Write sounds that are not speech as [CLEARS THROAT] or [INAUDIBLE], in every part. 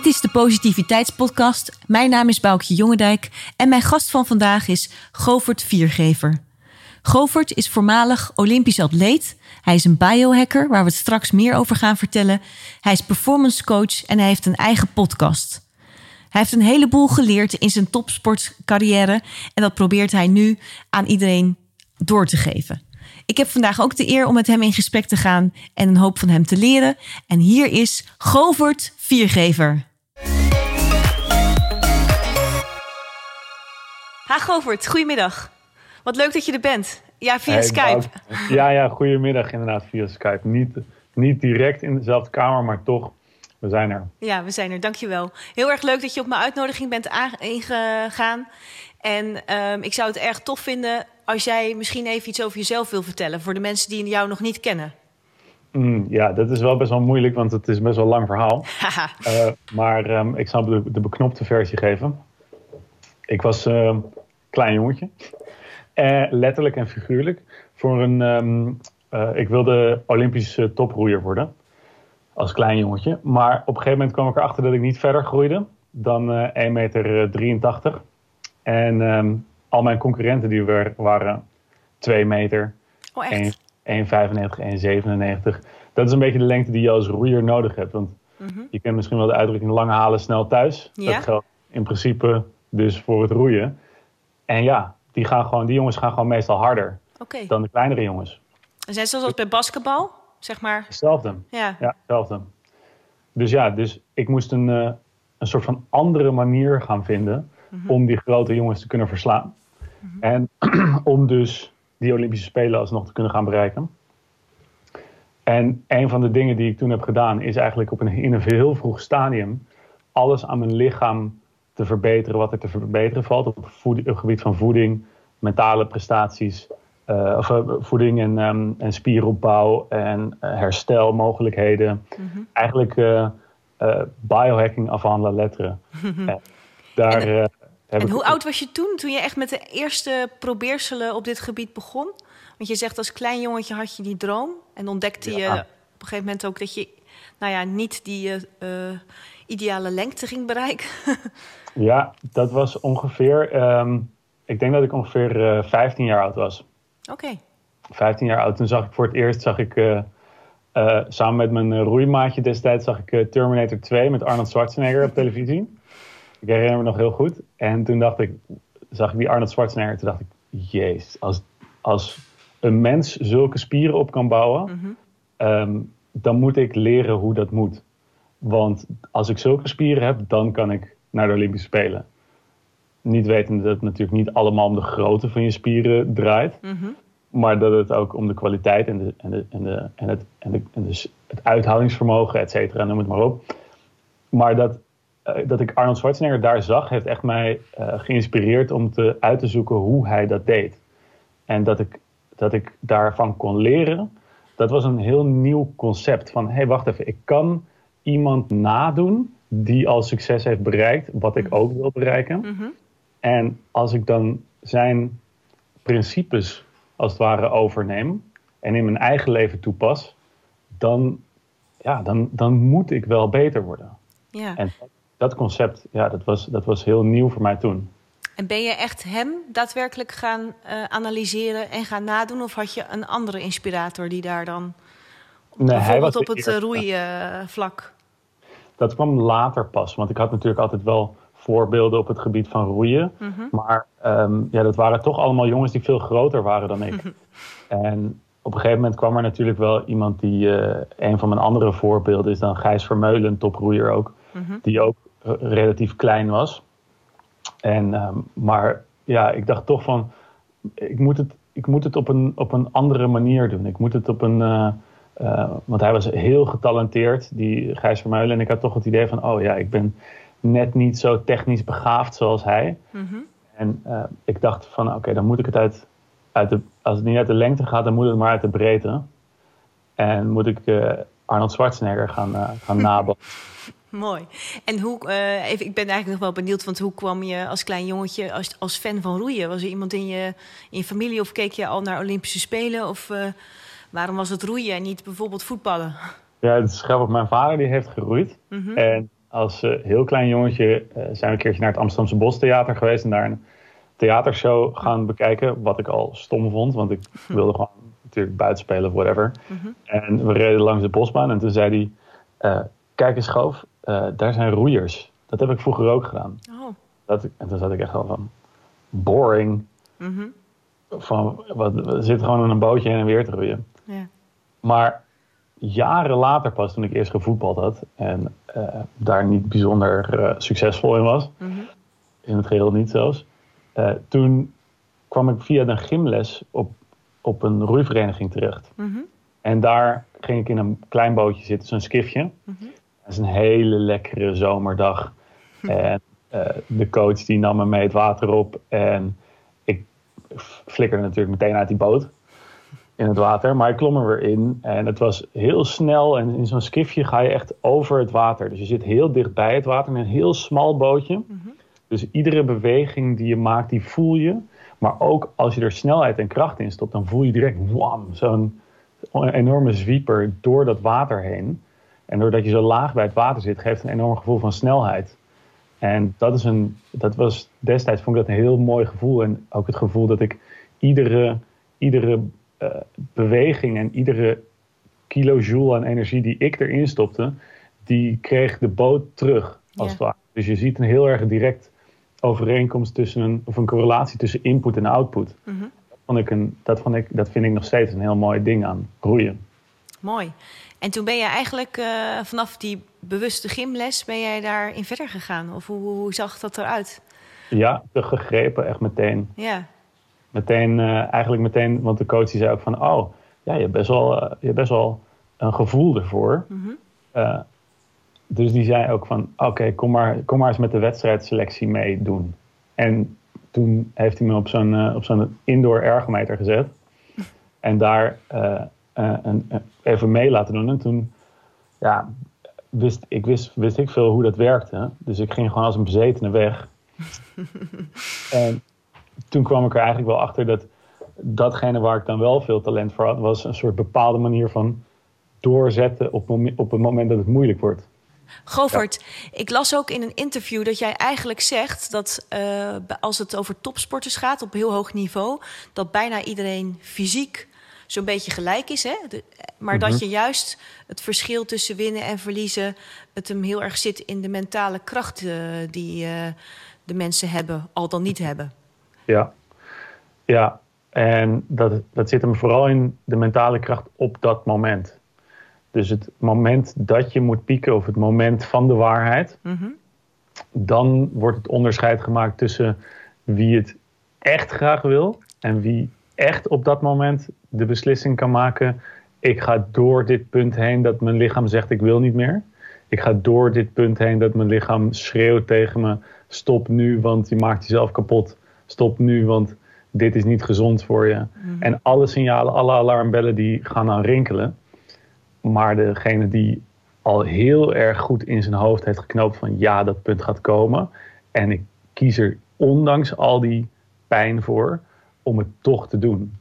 Dit is de Positiviteitspodcast. Mijn naam is Boukje Jongendijk en mijn gast van vandaag is Govert Viergever. Govert is voormalig Olympisch atleet. Hij is een biohacker waar we het straks meer over gaan vertellen. Hij is performance coach en hij heeft een eigen podcast. Hij heeft een heleboel geleerd in zijn topsportcarrière en dat probeert hij nu aan iedereen door te geven. Ik heb vandaag ook de eer om met hem in gesprek te gaan en een hoop van hem te leren. En hier is Govert Viergever. Ha Govert, goedemiddag. Wat leuk dat je er bent. Ja, via Hey, Skype. Bout. Ja, ja, goedemiddag inderdaad via Skype. Niet, niet direct in dezelfde kamer, maar toch, we zijn er. Ja, we zijn er. Dankjewel. Heel erg leuk dat je op mijn uitnodiging bent ingegaan. En ehm, ik zou het erg tof vinden als jij misschien even iets over jezelf wil vertellen... voor de mensen die jou nog niet kennen. Mm, ja, dat is wel best wel moeilijk, want het is best wel een lang verhaal. [LAUGHS] Eh, maar ehm, ik zal de, de beknopte versie geven. Ik was een klein jongetje. Eh, letterlijk en figuurlijk. Voor een, ehm, eh, ik wilde Olympische toproeier worden. Als klein jongetje. Maar op een gegeven moment kwam ik erachter dat ik niet verder groeide dan eh 1,83 meter. En ehm, al mijn concurrenten die wer- waren 2 meter, oh, echt? 1,95, 1,97. Dat is een beetje de lengte die je als roeier nodig hebt. Want Mhm. je kent misschien wel de uitdrukking lang halen, snel thuis. Ja. Dat geldt in principe dus voor het roeien. En ja, die, gaan gewoon, die jongens gaan gewoon meestal harder dan de kleinere jongens. En zijn zoals bij basketbal, zeg maar. Hetzelfde. Ja. Ja, hetzelfde. Dus ja, dus ik moest een, eh, een soort van andere manier gaan vinden Mhm. om die grote jongens te kunnen verslaan. En [CLEARS THROAT] om dus die Olympische Spelen alsnog te kunnen gaan bereiken. En een van de dingen die ik toen heb gedaan, is eigenlijk op een, in een heel vroeg stadium alles aan mijn lichaam te verbeteren wat er te verbeteren valt. Op het gebied van voeding, mentale prestaties, eh, of, eh, voeding en, ehm, en spieropbouw en eh, herstelmogelijkheden. Mhm. Eigenlijk biohacking avant la lettre. Eh, daar En hoe oud was je toen, toen je echt met de eerste probeerselen op dit gebied begon? Want je zegt als klein jongetje had je die droom en ontdekte je op een gegeven moment ook dat je, nou ja, niet die eh, eh, ideale lengte ging bereiken. [LAUGHS] Ja, dat was ongeveer. ehm, ik denk dat ik ongeveer eh 15 jaar oud was. Oké. 15 jaar oud. Toen zag ik voor het eerst, zag ik, eh, eh, samen met mijn eh, roeimaatje destijds, zag ik eh, Terminator 2 met Arnold Schwarzenegger op televisie. Ik herinner me nog heel goed. En toen dacht ik, zag ik die Arnold Schwarzenegger, toen dacht ik, jezus, als, als een mens zulke spieren op kan bouwen, Mhm. ehm, dan moet ik leren hoe dat moet. Want als ik zulke spieren heb, dan kan ik naar de Olympische Spelen. Niet wetende dat het natuurlijk niet allemaal om de grootte van je spieren draait. Mhm. Maar dat het ook om de kwaliteit en, de, en, de, en, de, en, het, en, de, en dus het uithoudingsvermogen, et cetera, noem het maar op. Maar dat, dat ik Arnold Schwarzenegger daar zag, heeft echt mij eh, geïnspireerd om te, uit te zoeken hoe hij dat deed. En dat ik, dat ik daarvan kon leren, dat was een heel nieuw concept. Van, hé, hey, wacht even, ik kan iemand nadoen die al succes heeft bereikt, wat ik ook wil bereiken. Mhm. En als ik dan zijn principes als het ware overneem en in mijn eigen leven toepas, dan, ja, dan, dan moet ik wel beter worden. Ja. En dat concept, ja, dat was, dat was heel nieuw voor mij toen. En ben je echt hem daadwerkelijk gaan eh, analyseren en gaan nadoen? Of had je een andere inspirator die daar dan Nee, bijvoorbeeld op het eh, eerste. roeivlak? Dat kwam later pas, want ik had natuurlijk altijd wel voorbeelden op het gebied van roeien. Mhm. Maar ehm, ja, dat waren toch allemaal jongens die veel groter waren dan ik. [LAUGHS] en op een gegeven moment kwam er natuurlijk wel iemand die... eh, een van mijn andere voorbeelden is dan Gijs Vermeulen, toproeier ook. Mhm. Die ook eh, relatief klein was. En, ehm, maar ja, ik dacht toch van... Ik moet het, ik moet het op, een, op een andere manier doen. Ik moet het op een... eh, eh, want hij was heel getalenteerd, die Gijs Vermeulen. En ik had toch het idee van... Oh ja, ik ben net niet zo technisch begaafd zoals hij. Mhm. En eh, ik dacht van, oké, dan moet ik het uit, uit de, als het niet uit de lengte gaat, dan moet het maar uit de breedte. En moet ik eh, Arnold Schwarzenegger gaan, eh gaan [LAUGHS] nabootsen. [LAUGHS] Mooi. En hoe, eh, even, ik ben eigenlijk nog wel benieuwd, want hoe kwam je als klein jongetje als, als fan van roeien? Was er iemand in je, in je familie of keek je al naar Olympische Spelen? Of eh, waarom was het roeien en niet bijvoorbeeld voetballen? Ja, het is grappig. Mijn vader die heeft geroeid. Mhm. En als uh, heel klein jongetje zijn we een keertje naar het Amsterdamse Bostheater geweest en daar een theatershow gaan bekijken. Wat ik al stom vond, want ik wilde gewoon natuurlijk buitenspelen of whatever. En we reden langs de bosbaan en toen zei hij: Kijk eens, Schoof, daar zijn roeiers. Dat heb ik vroeger ook gedaan. Oh. Dat, en toen zat ik echt wel van: boring. Van, wat, we zitten gewoon in een bootje heen en weer te roeien. Ja. Maar jaren later pas, toen ik eerst gevoetbald had en uh, daar niet bijzonder uh, succesvol in was, in het geheel niet zelfs, uh, toen kwam ik via een gymles op, op een roeivereniging terecht. En daar ging ik in een klein bootje zitten, zo'n skifje. Is een hele lekkere zomerdag. En de coach die nam me mee het water op en ik flikkerde natuurlijk meteen uit die boot in het water. Maar ik klom er weer in en het was heel snel. En in zo'n skifje ga je echt over het water. Dus je zit heel dicht bij het water met een heel smal bootje. Dus iedere beweging die je maakt, die voel je. Maar ook als je er snelheid en kracht in stopt, dan voel je direct wam, zo'n enorme zwieper door dat water heen. En doordat je zo laag bij het water zit, geeft een enorm gevoel van snelheid. En dat, is een, dat was destijds vond ik dat een heel mooi gevoel. En ook het gevoel dat ik iedere, iedere uh, beweging en iedere kilojoule aan energie die ik erin stopte, die kreeg de boot terug. Als Ja. het ware. Dus je ziet een heel erg direct overeenkomst tussen een, of een correlatie tussen input en output. Mhm. Dat, vond ik een, dat, vond ik, dat vind ik nog steeds een heel mooi ding aan roeien. Mooi. En toen ben je eigenlijk eh, vanaf die bewuste gymles, ben jij daarin verder gegaan? Of hoe, hoe zag dat eruit? Ja, te gegrepen, echt meteen. Ja, meteen eh, eigenlijk meteen, want de coach die zei ook van, oh, ja, je hebt best wel, eh, je hebt best wel een gevoel ervoor. Eh, dus die zei ook van, oké, kom, maar, kom maar eens met de wedstrijdselectie meedoen. En toen heeft hij me op zo'n op zo'n indoor ergometer gezet. [LAUGHS] En daar eh, eh, een, een- even mee laten doen. En toen, ja, wist ik wist, wist ik veel hoe dat werkte. Dus ik ging gewoon als een bezetene weg. [LAUGHS] en toen kwam ik er eigenlijk wel achter dat datgene waar ik dan wel veel talent voor had, was een soort bepaalde manier van doorzetten op, op het moment dat het moeilijk wordt. Govert, ik las ook in een interview dat jij eigenlijk zegt dat eh, als het over topsporters gaat op heel hoog niveau, dat bijna iedereen fysiek zo'n beetje gelijk is. Hè? De- maar dat je juist het verschil tussen winnen en verliezen, het hem heel erg zit in de mentale kracht eh, die eh, de mensen hebben, al dan niet hebben. Ja, ja. en dat, dat zit hem vooral in de mentale kracht op dat moment. Dus het moment dat je moet pieken of het moment van de waarheid, dan wordt het onderscheid gemaakt tussen wie het echt graag wil en wie echt op dat moment de beslissing kan maken. Ik ga door dit punt heen dat mijn lichaam zegt ik wil niet meer. Ik ga door dit punt heen dat mijn lichaam schreeuwt tegen me. Stop nu, want je maakt jezelf kapot. Stop nu, want dit is niet gezond voor je. En alle signalen, alle alarmbellen die gaan dan rinkelen. Maar degene die al heel erg goed in zijn hoofd heeft geknoopt van ja, dat punt gaat komen. En ik kies er ondanks al die pijn voor om het toch te doen.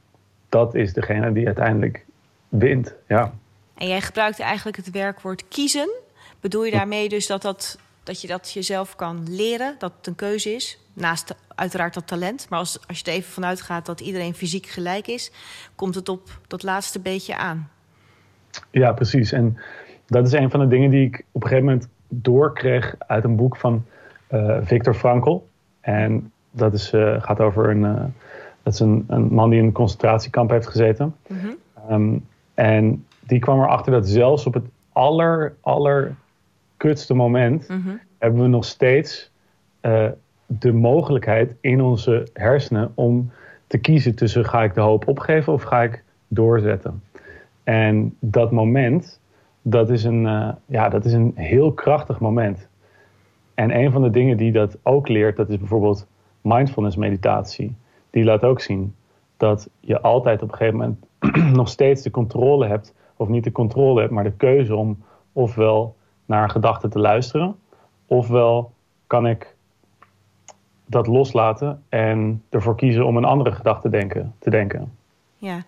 Dat is degene die uiteindelijk wint. Ja. En jij gebruikte eigenlijk het werkwoord kiezen. Bedoel je daarmee dus dat, dat, dat je dat jezelf kan leren, dat het een keuze is? Naast uiteraard dat talent. Maar als, als je er even vanuit gaat dat iedereen fysiek gelijk is, komt het op dat laatste beetje aan. Ja, precies. En dat is een van de dingen die ik op een gegeven moment doorkreeg uit een boek van uh, Viktor Frankl. En dat is, uh, gaat over een, uh, dat is een, een, man die in een concentratiekamp heeft gezeten. Mm -hmm. um, en die kwam erachter dat zelfs op het aller, allerkutste moment mm -hmm. hebben we nog steeds uh, de mogelijkheid in onze hersenen om te kiezen tussen ga ik de hoop opgeven of ga ik doorzetten. En dat moment, dat is een, uh, ja, dat is een heel krachtig moment. En een van de dingen die dat ook leert, dat is bijvoorbeeld mindfulness meditatie. Die laat ook zien dat je altijd op een gegeven moment [CLEARS THROAT] nog steeds de controle hebt, of niet de controle hebt, maar de keuze om ofwel naar een gedachte te luisteren, ofwel kan ik dat loslaten en ervoor kiezen om een andere gedachte denken, te denken. Ja,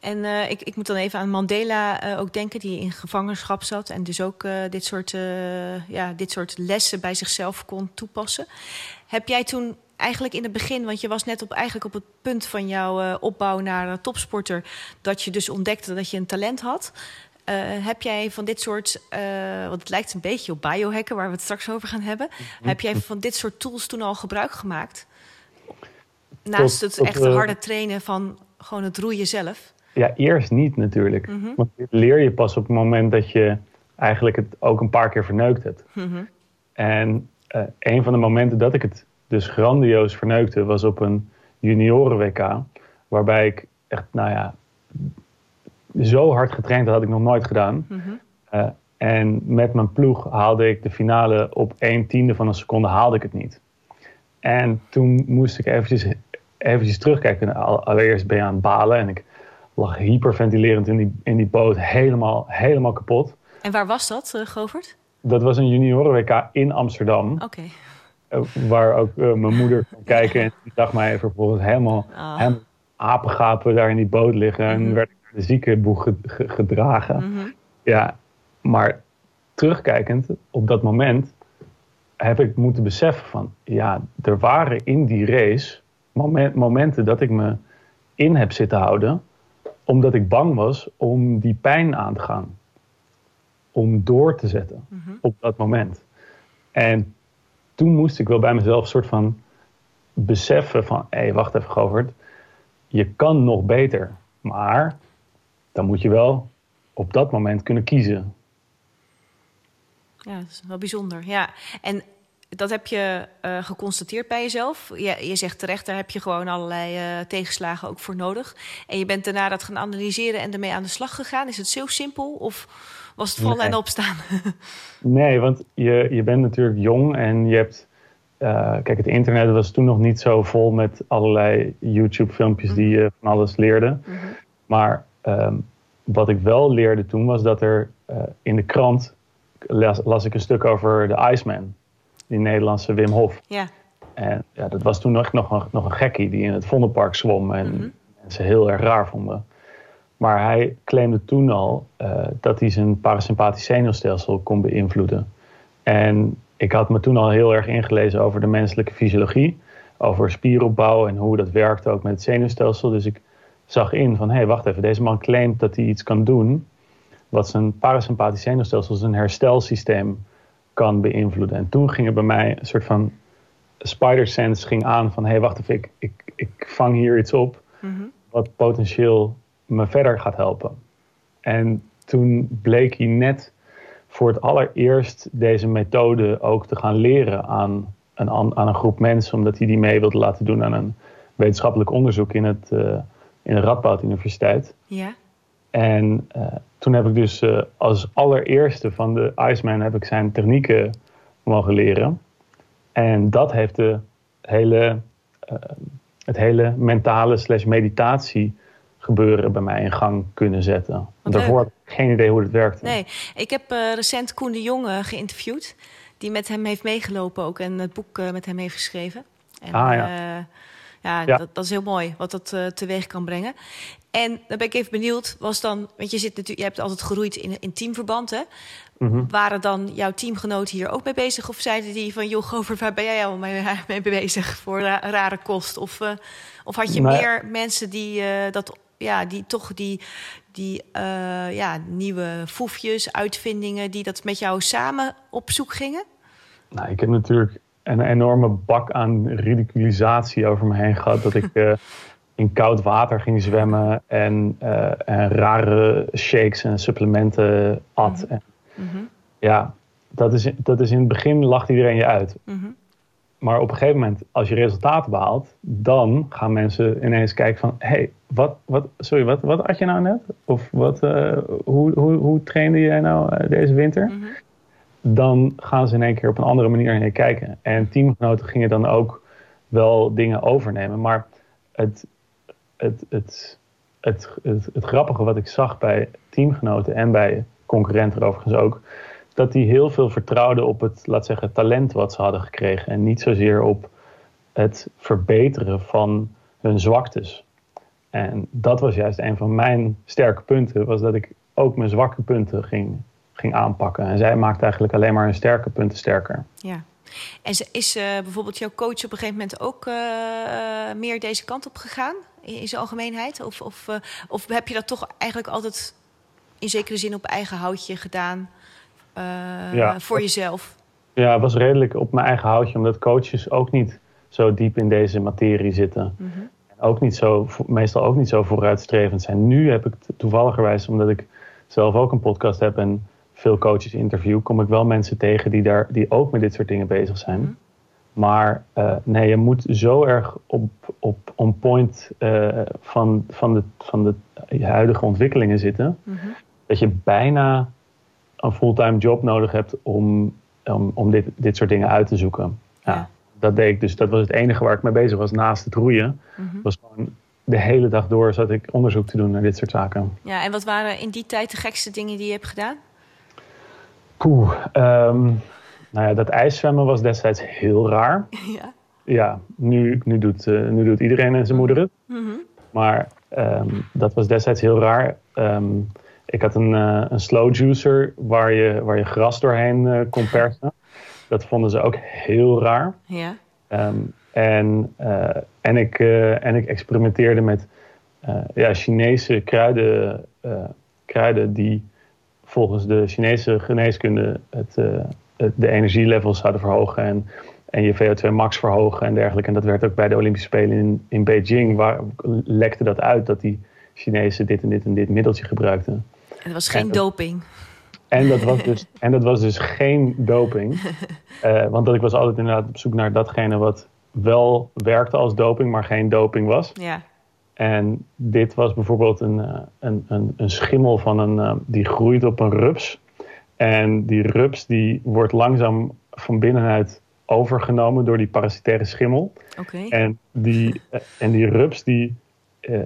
en uh, ik, ik moet dan even aan Mandela uh, ook denken, die in gevangenschap zat en dus ook uh, dit, soort, ja, dit soort lessen bij zichzelf kon toepassen. Heb jij toen eigenlijk in het begin, want je was net op, eigenlijk op het punt van jouw opbouw naar topsporter, dat je dus ontdekte dat je een talent had. heb jij van dit soort, want het lijkt een beetje op biohacken, waar we het straks over gaan hebben. Mhm. Heb jij van dit soort tools toen al gebruik gemaakt? Naast het echt harde trainen van gewoon het roeien zelf? Ja, eerst niet natuurlijk. Mhm. Want dit leer je pas op het moment dat je eigenlijk het ook een paar keer verneukt hebt. Mhm. En uh, een van de momenten dat ik het dus grandioos verneukte was op een junioren-WK. Waarbij ik echt, nou ja, zo hard getraind had, had ik nog nooit gedaan. Mhm. Eh, en met mijn ploeg haalde ik de finale op 1 tiende van een seconde haalde ik het niet. En toen moest ik eventjes eventjes terugkijken. Allereerst ben je aan het balen en ik lag hyperventilerend in die, in die boot, helemaal, helemaal kapot. En waar was dat, uh, Govert? Dat was een junioren-WK in Amsterdam. Oké. Waar ook uh, mijn moeder kon kijken en die zag mij even vervolgens helemaal, oh. helemaal apengapen daar in die boot liggen. En mhm. werd ik naar de ziekenboeg gedragen. Mhm. Ja, maar terugkijkend op dat moment heb ik moeten beseffen van, ja, er waren in die race momenten dat ik me in heb zitten houden, omdat ik bang was om die pijn aan te gaan. Om door te zetten mhm. op dat moment. En toen moest ik wel bij mezelf een soort van beseffen van, hé, hey, wacht even Govert, je kan nog beter, maar dan moet je wel op dat moment kunnen kiezen. Ja, dat is wel bijzonder. Ja, en dat heb je uh, geconstateerd bij jezelf. Je, je, zegt terecht, daar heb je gewoon allerlei uh, tegenslagen ook voor nodig. En je bent daarna dat gaan analyseren en ermee aan de slag gegaan. Is het zo simpel of was het vallen en opstaan? [LAUGHS] nee, want je, je bent natuurlijk jong en je hebt... Uh, kijk, het internet was toen nog niet zo vol met allerlei YouTube-filmpjes die je van alles leerde. Mhm. Maar um, wat ik wel leerde toen was dat er in de krant las, las ik een stuk over de Iceman die Nederlandse Wim Hof. Ja. En ja, dat was toen nog, nog, een, nog een gekkie die in het Vondelpark zwom en mm mensen heel erg raar vonden. Maar hij claimde toen al uh, dat hij zijn parasympathisch zenuwstelsel kon beïnvloeden. En ik had me toen al heel erg ingelezen over de menselijke fysiologie, over spieropbouw en hoe dat werkt ook met het zenuwstelsel. Dus ik zag in van, hé, hey, wacht even, deze man claimt dat hij iets kan doen wat zijn parasympathisch zenuwstelsel, zijn herstelsysteem, kan beïnvloeden. En toen ging er bij mij een soort van spider sense ging aan van hé, hey, wacht even, ik, ik, ik vang hier iets op mhm. wat potentieel me verder gaat helpen. En toen bleek hij net voor het allereerst deze methode ook te gaan leren aan een, aan een groep mensen, omdat hij die mee wilde laten doen aan een wetenschappelijk onderzoek in, het, uh, in de Radboud Universiteit. Ja. En uh, toen heb ik dus uh, als allereerste van de Iceman heb ik zijn technieken mogen leren. En dat heeft de hele, het hele mentale slash meditatie gebeuren bij mij in gang kunnen zetten. Daarvoor had ik geen idee hoe het werkte. Nee, ik heb recent Koen de Jonge geïnterviewd. Die met hem heeft meegelopen ook en het boek met hem heeft geschreven. En, ah ja. Ja, Dat, dat, is heel mooi wat dat teweeg kan brengen. En dan ben ik even benieuwd, was dan, want je zit natuurlijk, je hebt altijd geroeid in, in teamverband, hè? Mhm. Waren dan jouw teamgenoten hier ook mee bezig? Of zeiden die van, joh, Gover, waar ben jij al mee, [LAUGHS] mee bezig voor rare kost? Of, of had je meer mensen die dat, ja, die toch die, die uh, ja, nieuwe foefjes, uitvindingen, die dat met jou samen op zoek gingen? Nou, ik heb natuurlijk een enorme bak aan ridiculisatie over me heen gehad. Dat ik uh, [LAUGHS] in koud water ging zwemmen en, uh, en rare shakes en supplementen at. Mhm. En. Ja, dat is, dat is in het begin lacht iedereen je uit. Mhm. Maar op een gegeven moment, als je resultaten behaalt, dan gaan mensen ineens kijken van... hé, hey, wat, wat, sorry, wat, wat had je nou net? Of wat, uh, hoe, hoe, hoe trainde jij nou deze winter? dan gaan ze in één keer op een andere manier naar kijken. En teamgenoten gingen dan ook wel dingen overnemen. Maar het, het, het, het, het, het grappige wat ik zag bij teamgenoten en bij concurrenten overigens ook, dat die heel veel vertrouwden op het, laat zeggen, talent wat ze hadden gekregen. En niet zozeer op het verbeteren van hun zwaktes. En dat was juist een van mijn sterke punten, was dat ik ook mijn zwakke punten ging, ging aanpakken. En zij maakt eigenlijk alleen maar hun sterke punten sterker. Ja. En is uh, bijvoorbeeld jouw coach op een gegeven moment ook uh, meer deze kant op gegaan? In, zijn algemeenheid? Of, of, of heb je dat toch eigenlijk altijd in zekere zin op eigen houtje gedaan ja, voor jezelf? Ja, het was redelijk op mijn eigen houtje, omdat coaches ook niet zo diep in deze materie zitten. Mm -hmm. Ook niet zo, meestal ook niet zo vooruitstrevend zijn. Nu heb ik toevalligerwijs, omdat ik zelf ook een podcast heb en veel coaches interview, kom ik wel mensen tegen die, daar, die ook met dit soort dingen bezig zijn. Mhm. Maar uh, nee, je moet zo erg op, op on point uh, van, van, de, van de huidige ontwikkelingen zitten, mm -hmm. dat je bijna een fulltime job nodig hebt om, om, om dit, dit soort dingen uit te zoeken. Ja. ja. Dat deed ik dus. Dat was het enige waar ik mee bezig was naast het roeien. Mm -hmm. Was gewoon de hele dag door zat ik onderzoek te doen naar dit soort zaken. Ja, en wat waren in die tijd de gekste dingen die je hebt gedaan? Poeh, um, nou ja, dat ijszwemmen was destijds heel raar. [LAUGHS] Ja. Ja, nu, nu, doet, uh, nu doet iedereen en zijn moeder het. Mm -hmm. Maar um, dat was destijds heel raar. Um, ik had een, uh, een slow juicer waar je, waar je gras doorheen uh, kon [LAUGHS] persen. Dat vonden ze ook heel raar. Ja. Um, en, uh, en, ik, en ik experimenteerde met ja, Chinese kruiden, kruiden die volgens de Chinese geneeskunde het, het, de energielevels zouden verhogen en, en je VO2 max verhogen en dergelijke. En dat werd ook bij de Olympische Spelen in, in Beijing, waar lekte dat uit dat die Chinezen dit en dit en dit middeltje gebruikten. En dat was geen en, doping. En dat was dus, [LAUGHS] en dat was dus geen doping. Uh, [LAUGHS] want dat ik was altijd inderdaad op zoek naar datgene wat wel werkte als doping, maar geen doping was. Ja. En dit was bijvoorbeeld een, een, een, een schimmel van een, die groeit op een rups. En die rups die wordt langzaam van binnenuit overgenomen door die parasitaire schimmel. Okay. En, die, [LAUGHS] en die rups die,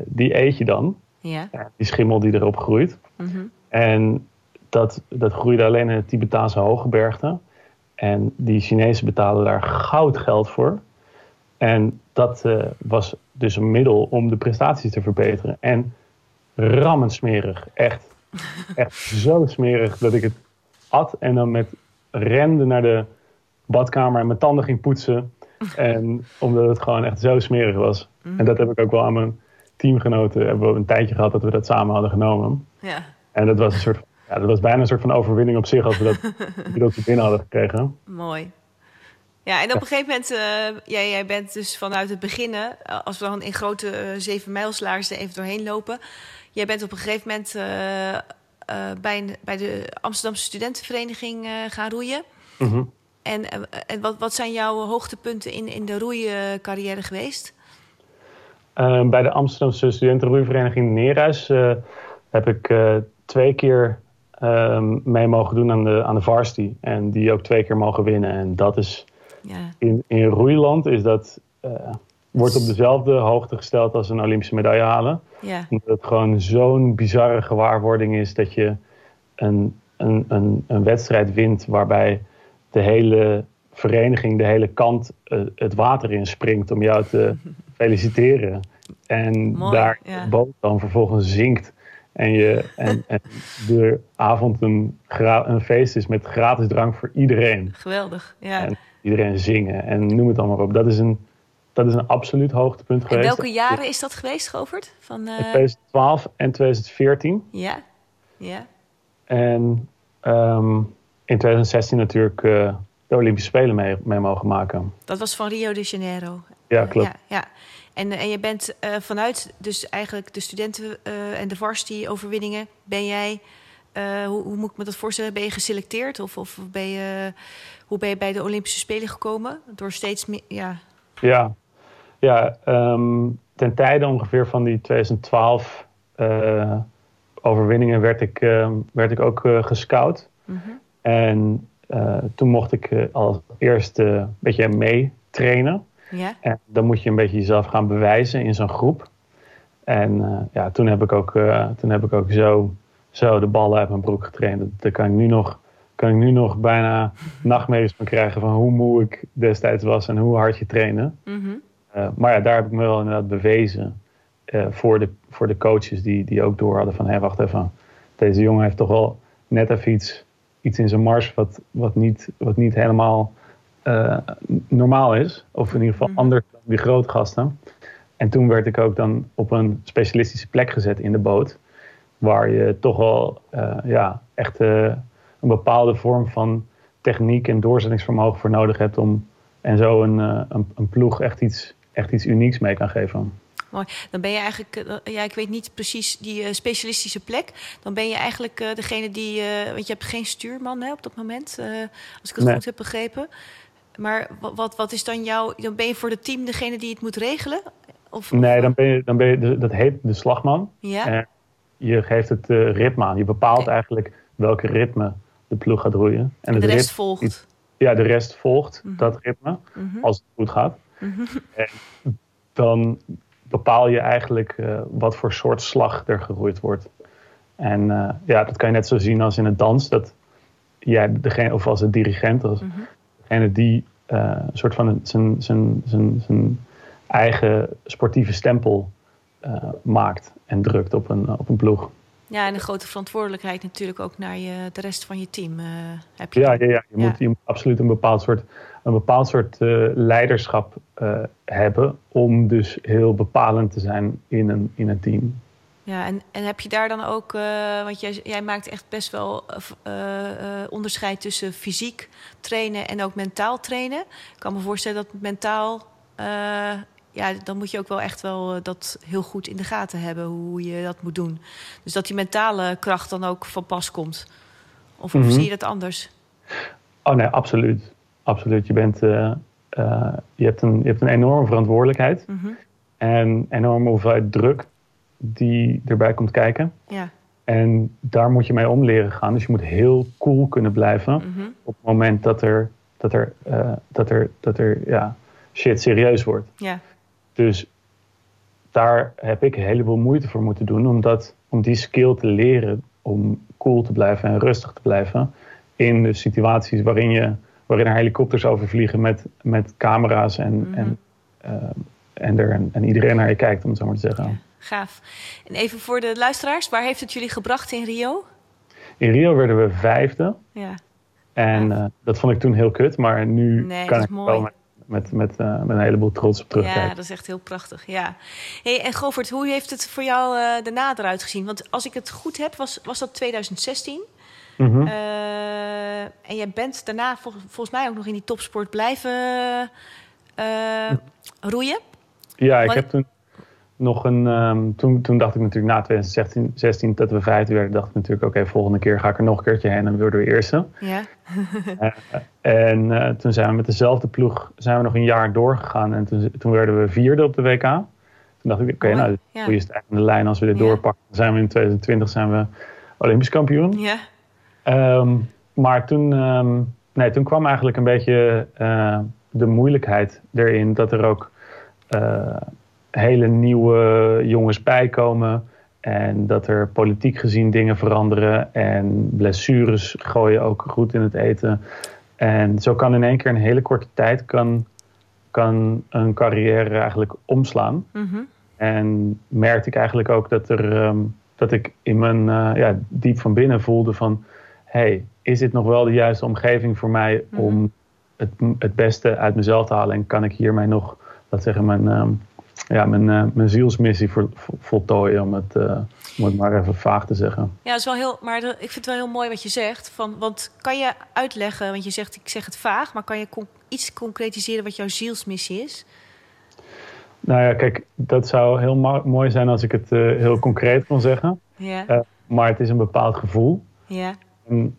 die eet je dan. Ja. Die schimmel die erop groeit. Mm -hmm. En dat, dat groeide alleen in het Tibetaanse hooggebergte. En die Chinezen betalen daar goud geld voor. En dat uh, was dus een middel om de prestaties te verbeteren. En rammend smerig. Echt, [LAUGHS] echt zo smerig dat ik het at en dan met rende naar de badkamer en mijn tanden ging poetsen. [LAUGHS] En omdat het gewoon echt zo smerig was. Mm. En dat heb ik ook wel aan mijn teamgenoten. Hebben we een tijdje gehad dat we dat samen hadden genomen. Ja. En dat was een soort ja, dat was bijna een soort van overwinning op zich als we dat [LAUGHS] middeltje binnen hadden gekregen. Mooi. Ja, en op een gegeven moment, uh, jij, jij bent dus vanuit het beginnen, uh, als we dan in grote uh, zeven mijlslaars er even doorheen lopen. Jij bent op een gegeven moment bij, een, bij de Amsterdamse Studentenvereniging gaan roeien. Mm -hmm. En, en wat, wat zijn jouw hoogtepunten in, in de roeicarrière geweest? Bij de Amsterdamse Studentenroeivereniging Neerhuis heb ik twee keer um, mee mogen doen aan de, aan de varsity. En die ook twee keer mogen winnen. En dat is ja. in, in roeiland is dat, uh, wordt op dezelfde hoogte gesteld als een Olympische medaille halen. Ja. Omdat het gewoon zo'n bizarre gewaarwording is dat je een, een, een, een wedstrijd wint waarbij de hele vereniging, de hele kant uh, het water in springt om jou te [LAUGHS] feliciteren. En Mooi, daar ja. de boot dan vervolgens zinkt. En, je, [LAUGHS] en, en de avond een, een feest is met gratis drank voor iedereen. Geweldig, ja. En iedereen zingen en noem het allemaal op. Dat is een, dat is een absoluut hoogtepunt en geweest. welke jaren is dat geweest, Govert? Van, uh... 2012 en 2014. Ja, ja. En um, in 2016 natuurlijk uh, de Olympische Spelen mee, mee, mogen maken. Dat was van Rio de Janeiro. Ja, klopt. Ja, ja. En, en je bent uh, vanuit dus eigenlijk de studenten uh, en de varsity overwinningen... ben jij, uh, hoe, hoe, moet ik me dat voorstellen, ben je geselecteerd? Of, of ben je, hoe ben je bij de Olympische Spelen gekomen? Door steeds meer, ja... Ja, ja um, ten tijde ongeveer van die 2012 overwinningen werd ik, werd ik ook gescout. Mm -hmm. En toen mocht ik als eerste een beetje mee trainen... Ja. En dan moet je een beetje jezelf gaan bewijzen in zo'n groep. En uh, ja, toen heb ik ook, uh, toen heb ik ook zo, zo de ballen uit mijn broek getraind. Daar kan ik nu nog, kan ik nu nog bijna nachtmerries van krijgen van hoe moe ik destijds was en hoe hard je trainen. Mm -hmm. uh, maar ja, daar heb ik me wel inderdaad bewezen voor, de, voor de coaches die, die ook door hadden van... hé, wacht even, deze jongen heeft toch wel net even iets, iets in zijn mars... wat, wat, niet, wat niet helemaal uh, normaal is. Of in ieder geval mm. anders dan die grote gasten. En toen werd ik ook dan op een specialistische plek gezet in de boot. Waar je toch wel uh, ja, echt uh, een bepaalde vorm van techniek en doorzettingsvermogen voor nodig hebt om en zo een, een, een, ploeg echt iets, echt iets unieks mee kan geven. Mooi. Dan ben je eigenlijk, ja, ik weet niet precies die specialistische plek. Dan ben je eigenlijk degene die, want je hebt geen stuurman hè, op dat moment, als ik het goed heb begrepen. Maar wat, wat is dan jouw. Dan ben je voor het team degene die het moet regelen? Of, nee, dan ben je, dan ben je. Dat heet de slagman. Ja. En je geeft het uh, ritme aan. Je bepaalt eigenlijk welke ritme de ploeg gaat roeien. En, de rest volgt. Ja, de rest volgt mhm. dat ritme. Mhm. Als het goed gaat. Mhm. En dan bepaal je eigenlijk uh, wat voor soort slag er geroeid wordt. En uh, ja, dat kan je net zo zien als in het dans. Dat jij degene, of als een dirigent, als degene die uh, een soort van zijn, zijn, zijn, zijn eigen sportieve stempel uh, maakt en drukt op een, op een ploeg. Ja, en een grote verantwoordelijkheid natuurlijk ook naar je, de rest van je team. Uh, heb je ja, ja, ja. Je, Moet, je moet absoluut een bepaald soort, een bepaald soort uh, leiderschap uh, hebben om dus heel bepalend te zijn in een, in een team. Ja, en, en heb je daar dan ook, uh, want jij, jij maakt echt best wel uh, uh, onderscheid tussen fysiek trainen en ook mentaal trainen. Ik kan me voorstellen dat mentaal, ja, dan moet je ook wel echt wel dat heel goed in de gaten hebben hoe je dat moet doen. Dus dat die mentale kracht dan ook van pas komt. Of, mm -hmm. of zie je dat anders? Oh nee, absoluut. Absoluut. Je, bent, je, hebt, een, je hebt een enorme verantwoordelijkheid mm -hmm. en enorme hoeveelheid druk die erbij komt kijken. Ja. En daar moet je mee om leren gaan. Dus je moet heel cool kunnen blijven Mhm. op het moment dat er, dat er, eh, dat er, dat er ja, shit serieus wordt. Ja. Dus daar heb ik een heleboel moeite voor moeten doen om, dat, om die skill te leren om cool te blijven en rustig te blijven in de situaties waarin, je, waarin er helikopters overvliegen met, met camera's en, Mhm. en, eh, en, er, en, iedereen naar je kijkt, om het zo maar te zeggen. Ja. Gaaf. En even voor de luisteraars, waar heeft het jullie gebracht in Rio? In Rio werden we vijfde. Ja. En uh, dat vond ik toen heel kut, maar nu nee, kan ik mooi. wel met, met, uh, met een heleboel trots op terugkijken. Ja, dat is echt heel prachtig. Ja. Hey, en Govert, hoe heeft het voor jou uh, daarna eruit gezien? Want als ik het goed heb, was, was dat 2016. Mm -hmm. en jij bent daarna vol, volgens mij ook nog in die topsport blijven roeien. Ja, ik heb toen nog een. Um, toen, toen dacht ik natuurlijk na 2016 16, dat we vijfde werden, dacht ik natuurlijk: oké, okay, volgende keer ga ik er nog een keertje heen en worden we eerste. Ja. uh, [LAUGHS] en uh, toen zijn we met dezelfde ploeg zijn we nog een jaar doorgegaan en toen, toen werden we vierde op de WK. Toen dacht ik: oké, okay, nou, ja. hoe is het in de lijn als we dit ja. doorpakken? Dan zijn we in 2020 zijn we Olympisch kampioen. Ja. Um, maar toen, um, nee, toen kwam eigenlijk een beetje uh, de moeilijkheid erin dat er ook hele nieuwe jongens bijkomen. En dat er politiek gezien dingen veranderen. En blessures gooien ook goed in het eten. En zo kan in één keer een hele korte tijd kan, kan een carrière eigenlijk omslaan. Mm -hmm. En merkte ik eigenlijk ook dat, er, um, dat ik in mijn uh, ja, diep van binnen voelde van... hey, is dit nog wel de juiste omgeving voor mij mm -hmm. om het, het beste uit mezelf te halen? En kan ik hiermee nog, laat zeggen, mijn... Um, ja, mijn, uh, mijn zielsmissie vol, voltooien, om het, uh, om het maar even vaag te zeggen. Ja, is wel heel, maar ik vind het wel heel mooi wat je zegt. Van, want kan je uitleggen, want je zegt, ik zeg het vaag, maar kan je iets concretiseren wat jouw zielsmissie is? Nou ja, kijk, dat zou heel mooi zijn als ik het uh, heel concreet kon zeggen. Maar het is een bepaald gevoel. Ja. En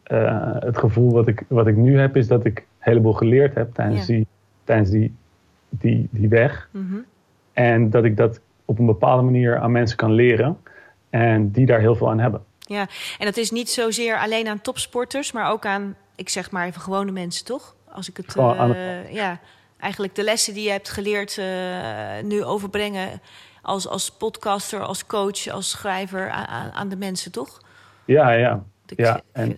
het gevoel wat ik, wat ik nu heb, is dat ik een heleboel geleerd heb tijdens, die, tijdens die, die, die weg. Mm -hmm. En dat ik dat op een bepaalde manier aan mensen kan leren. En die daar heel veel aan hebben. Ja, en dat is niet zozeer alleen aan topsporters, maar ook aan, ik zeg maar even gewone mensen, toch? Als ik het. Uh, het... ja, eigenlijk de lessen die je hebt geleerd uh, nu overbrengen. Als, als podcaster, als coach, als schrijver aan, aan de mensen, toch? Ja, ja. Ja. En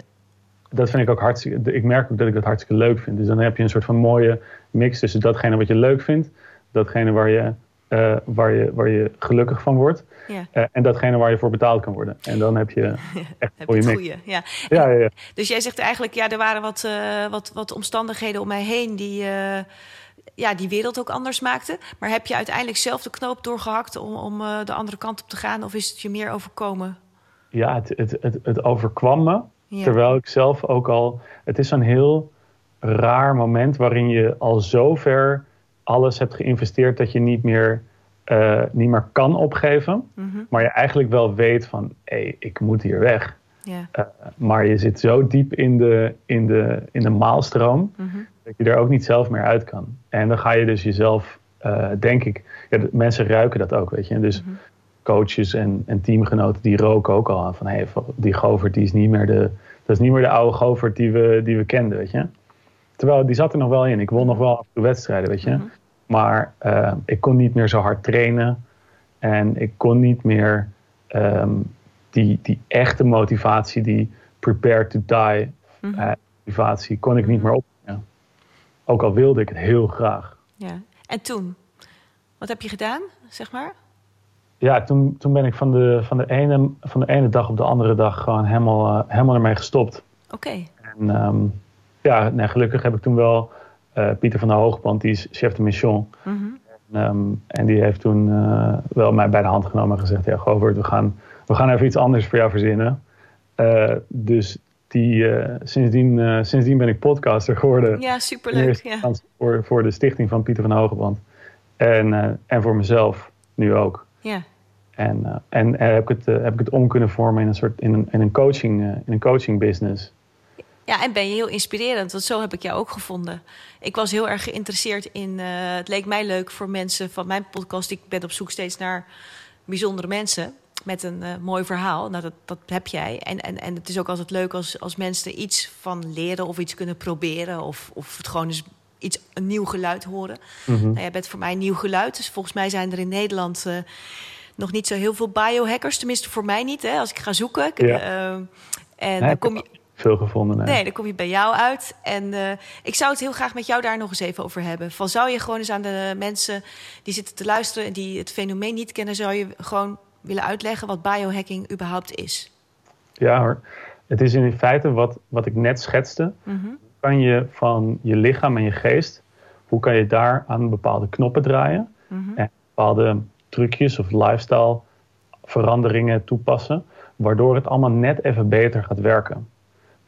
dat vind ik ook hartstikke. Ik merk ook dat ik dat hartstikke leuk vind. Dus dan heb je een soort van mooie mix tussen datgene wat je leuk vindt, datgene waar je eh, waar, je, waar je gelukkig van wordt. Ja. Eh, en datgene waar je voor betaald kan worden. En dan heb je [LAUGHS] echt Heb een je goede het mix. goede, ja. Ja, ja, ja. Dus jij zegt eigenlijk, ja, er waren wat, eh, wat, wat omstandigheden om mij heen die, ja, die wereld ook anders maakten. Maar heb je uiteindelijk zelf de knoop doorgehakt om, om de andere kant op te gaan? Of is het je meer overkomen? ja het, het, het, het overkwam me. Terwijl ik zelf ook al. Het is zo'n heel raar moment waarin je al zover alles hebt geïnvesteerd dat je niet meer, eh, niet meer kan opgeven. Mhm, Maar je eigenlijk wel weet van hé, ik moet hier weg. Eh, maar je zit zo diep in de, in de, in de maalstroom mhm, dat je er ook niet zelf meer uit kan. En dan ga je dus jezelf, eh, denk ik, ja, mensen ruiken dat ook, weet je. Dus mhm. coaches en, en teamgenoten die roken ook al aan van hé, die Govert die is niet meer de, dat is niet meer de oude Govert die we, die we kenden, weet je. Terwijl die zat er nog wel in. Ik won nog wel af en toe wedstrijden, weet je. Mhm. Maar eh, ik kon niet meer zo hard trainen. En ik kon niet meer ehm, die, die echte motivatie, die prepare to die Mhm. eh, motivatie, kon ik niet meer opbrengen. Ook al wilde ik het heel graag. ja. En toen? Wat heb je gedaan, zeg maar? Ja, toen, toen ben ik van de, van, de ene, van de ene dag op de andere dag gewoon helemaal, eh, helemaal ermee gestopt. Oké. En ehm, ja, nee, gelukkig heb ik toen wel eh, Pieter van der Hoogband, die is chef de mission. Mhm. Ehm, en die heeft toen eh, wel mij bij de hand genomen en gezegd: Ja, Govert, we gaan, we gaan even iets anders voor jou verzinnen. Eh, dus die, sindsdien, sindsdien ben ik podcaster geworden. Ja, superleuk. Ja. voor, voor de stichting van Pieter van der Hoogband. En, en voor mezelf nu ook. Ja. En, en heb, ik het, heb ik het om kunnen vormen in een soort in een, in een coaching, in een coaching business. Ja, en ben je heel inspirerend, want zo heb ik jou ook gevonden. Ik was heel erg geïnteresseerd in. eh, het leek mij leuk voor mensen van mijn podcast. Ik ben op zoek steeds naar bijzondere mensen met een eh, mooi verhaal. Nou, dat, dat heb jij. En, en, en het is ook altijd leuk als, als mensen er iets van leren of iets kunnen proberen. Of, of het gewoon eens iets, een nieuw geluid horen. Mhm. Nou, jij bent voor mij een nieuw geluid. Dus volgens mij zijn er in Nederland eh, nog niet zo heel veel biohackers. Tenminste, voor mij niet, hè, als ik ga zoeken. Ja. en dan kom je. Veel gevonden. nee. Nee, dan kom je bij jou uit. En eh, ik zou het heel graag met jou daar nog eens even over hebben. Van zou je gewoon eens aan de mensen die zitten te luisteren en die het fenomeen niet kennen, zou je gewoon willen uitleggen wat biohacking überhaupt is? Ja hoor. Het is in feite wat, wat ik net schetste. Mhm. Kan je van je lichaam en je geest, hoe kan je daar aan bepaalde knoppen draaien? Mhm. En bepaalde trucjes of lifestyle veranderingen toepassen. Waardoor het allemaal net even beter gaat werken.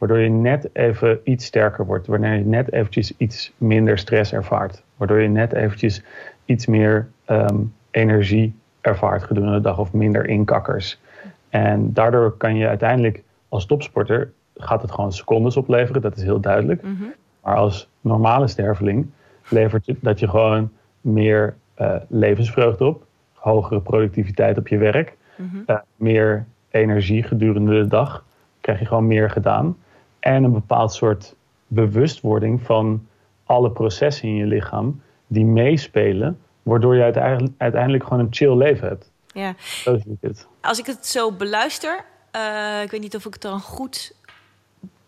Waardoor je net even iets sterker wordt. Wanneer je net eventjes iets minder stress ervaart. Waardoor je net eventjes iets meer ehm, energie ervaart gedurende de dag. Of minder inkakkers. En daardoor kan je uiteindelijk als topsporter... gaat het gewoon secondes opleveren. Dat is heel duidelijk. Mhm. Maar als normale sterveling levert je dat je gewoon meer eh, levensvreugde op, hogere productiviteit op je werk, Mhm. eh, meer energie gedurende de dag, krijg je gewoon meer gedaan. En een bepaald soort bewustwording van alle processen in je lichaam die meespelen, waardoor je uiteindelijk, uiteindelijk gewoon een chill leven hebt. Ja. Zo zie ik het. Als ik het zo beluister, eh, ik weet niet of ik het dan goed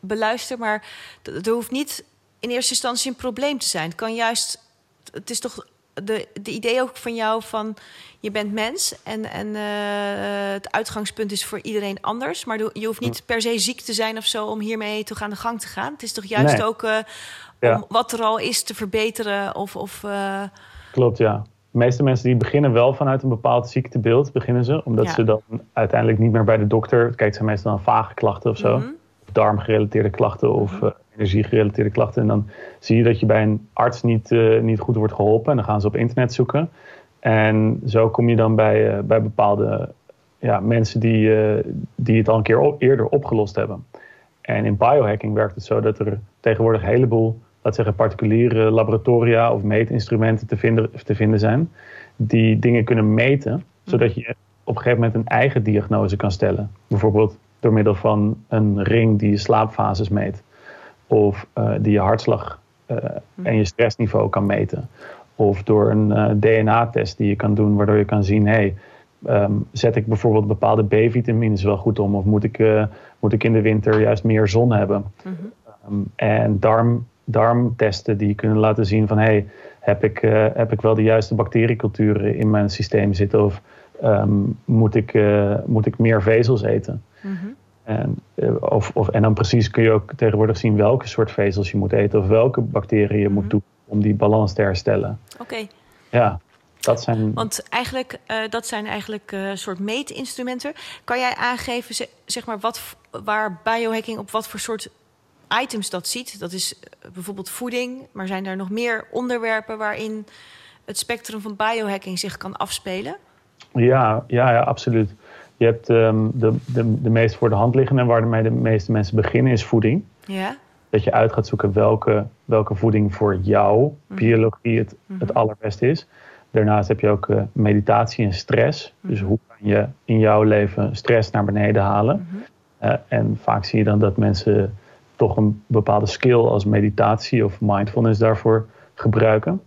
beluister, maar er hoeft niet in eerste instantie een probleem te zijn. Het kan juist, het is toch de, de idee ook van jou van je bent mens en, en eh, het uitgangspunt is voor iedereen anders, maar je hoeft niet per se ziek te zijn of zo om hiermee toch aan de gang te gaan. Het is toch juist Nee. ook eh, Ja. om wat er al is te verbeteren of, of eh, Klopt, ja. De meeste mensen die beginnen wel vanuit een bepaald ziektebeeld, beginnen ze. Omdat Ja. ze dan uiteindelijk niet meer bij de dokter... Kijk, het zijn meestal dan vage klachten of zo. Mhm. Darmgerelateerde klachten of eh, energiegerelateerde klachten. En dan zie je dat je bij een arts niet, eh, niet goed wordt geholpen. En dan gaan ze op internet zoeken. En zo kom je dan bij, eh, bij bepaalde ja, mensen die, die het al een keer op- eerder opgelost hebben. En in biohacking werkt het zo dat er tegenwoordig een heleboel, laat zeggen, particuliere laboratoria of meetinstrumenten te vinden, te vinden zijn. Die dingen kunnen meten, zodat je op een gegeven moment een eigen diagnose kan stellen. Bijvoorbeeld door middel van een ring die je slaapfases meet. Of eh, die je hartslag eh, en je stressniveau kan meten. Of door een eh, DNA-test die je kan doen, waardoor je kan zien: hey, ehm, zet ik bijvoorbeeld bepaalde B-vitamines wel goed om? Of moet ik, moet ik in de winter juist meer zon hebben? mhm. Ehm, en darm, darmtesten die kunnen laten zien van hey, heb ik, heb ik wel de juiste bacterieculturen in mijn systeem zitten? Of um, moet, ik, moet ik meer vezels eten? Mhm. En, uh, of, of, en dan precies kun je ook tegenwoordig zien welke soort vezels je moet eten of welke bacteriën je moet Mhm. doen om die balans te herstellen. Oké, Ja, dat zijn. want eigenlijk, eh, dat zijn eigenlijk eh, soort meetinstrumenten. Kan jij aangeven, ze- zeg maar, wat, waar biohacking op wat voor soort items dat ziet? Dat is eh, bijvoorbeeld voeding, maar zijn er nog meer onderwerpen waarin het spectrum van biohacking zich kan afspelen? Ja, ja, ja absoluut. Je hebt ehm, de, de, de meest voor de hand liggende en waarmee de meeste mensen beginnen is voeding. Ja, Dat je uit gaat zoeken welke, welke voeding voor jouw biologie het, het allerbeste is. Daarnaast heb je ook eh, meditatie en stress. Dus hoe kan je in jouw leven stress naar beneden halen? Eh, en vaak zie je dan dat mensen toch een bepaalde skill als meditatie of mindfulness daarvoor gebruiken.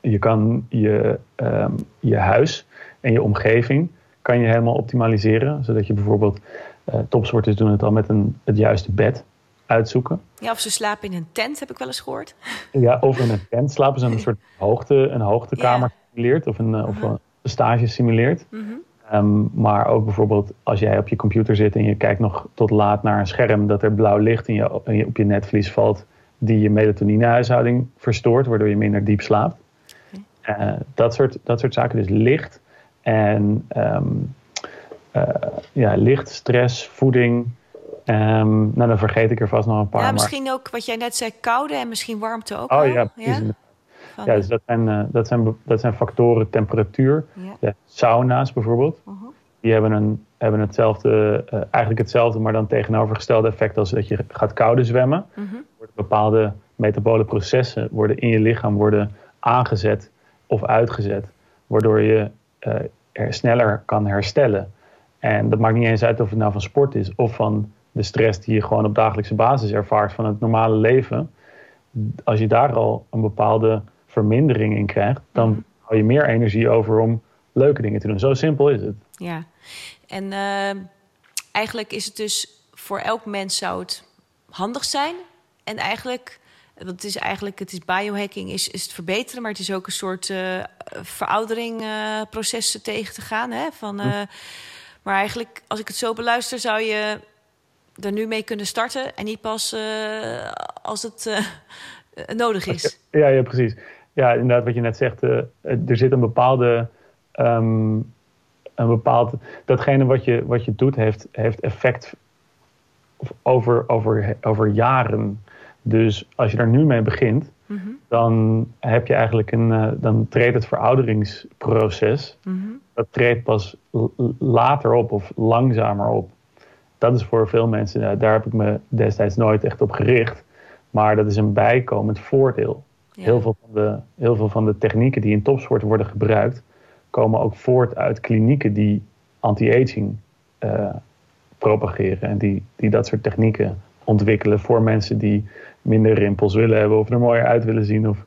Je kan je, ehm, je huis en je omgeving kan je helemaal optimaliseren. Zodat je bijvoorbeeld, eh topsporters doen het al met een, het juiste bed uitzoeken. ja of ze slapen in een tent, heb ik wel eens gehoord. Ja, of in een tent slapen ze een soort [LAUGHS] hoogte, een hoogtekamer simuleert of een, eh, of een stage simuleert. Mhm. Ehm, maar ook bijvoorbeeld als jij op je computer zit en je kijkt nog tot laat naar een scherm dat er blauw licht in je, in je- op je netvlies valt, die je melatoninehuishouding verstoort, waardoor je minder diep slaapt. Eh, dat, soort, dat soort zaken, dus licht en ehm, eh, ja, licht, stress, voeding. Ehm, nou, dan vergeet ik er vast nog een paar. Ja, maar- misschien ook wat jij net zei, koude en misschien warmte ook Oh wel. ja, precies. Van, Ja, dus dat zijn, eh, dat zijn, dat zijn factoren, temperatuur. ja. Ja, sauna's bijvoorbeeld. Mhm. Die hebben, een, hebben hetzelfde, eh, eigenlijk hetzelfde, maar dan tegenovergestelde effect als dat je gaat koude zwemmen. Worden bepaalde metabole processen worden in je lichaam worden aangezet of uitgezet. Waardoor je sneller kan herstellen. En dat maakt niet eens uit of het nou van sport is of van de stress die je gewoon op dagelijkse basis ervaart van het normale leven. Als je daar al een bepaalde vermindering in krijgt, dan Mhm. hou je meer energie over om leuke dingen te doen. Zo simpel is het. Ja, en ehm, eigenlijk is het dus voor elk mens zou het handig zijn. En eigenlijk, want het is eigenlijk, het is biohacking is, is het verbeteren, maar het is ook een soort eh veroudering eh, tegen te gaan. Hè? Van, eh, Maar eigenlijk, als ik het zo beluister, zou je er nu mee kunnen starten en niet pas als het nodig is. Ja, ja, precies. Ja, inderdaad, wat je net zegt, er zit een bepaalde. ehm, een bepaald, datgene wat je, wat je doet, heeft, heeft effect over, over, over jaren. Dus als je er nu mee begint, Mhm, dan heb je eigenlijk een. eh, dan treedt het verouderingsproces. mhm. Dat treedt pas later op of langzamer op. Dat is voor veel mensen, eh, daar heb ik me destijds nooit echt op gericht. Maar dat is een bijkomend voordeel. Ja. Heel, veel van de, heel veel van de technieken die in topsport worden gebruikt, komen ook voort uit klinieken die anti-aging eh, propageren. En die, die dat soort technieken ontwikkelen voor mensen die minder rimpels willen hebben of er mooier uit willen zien. Of,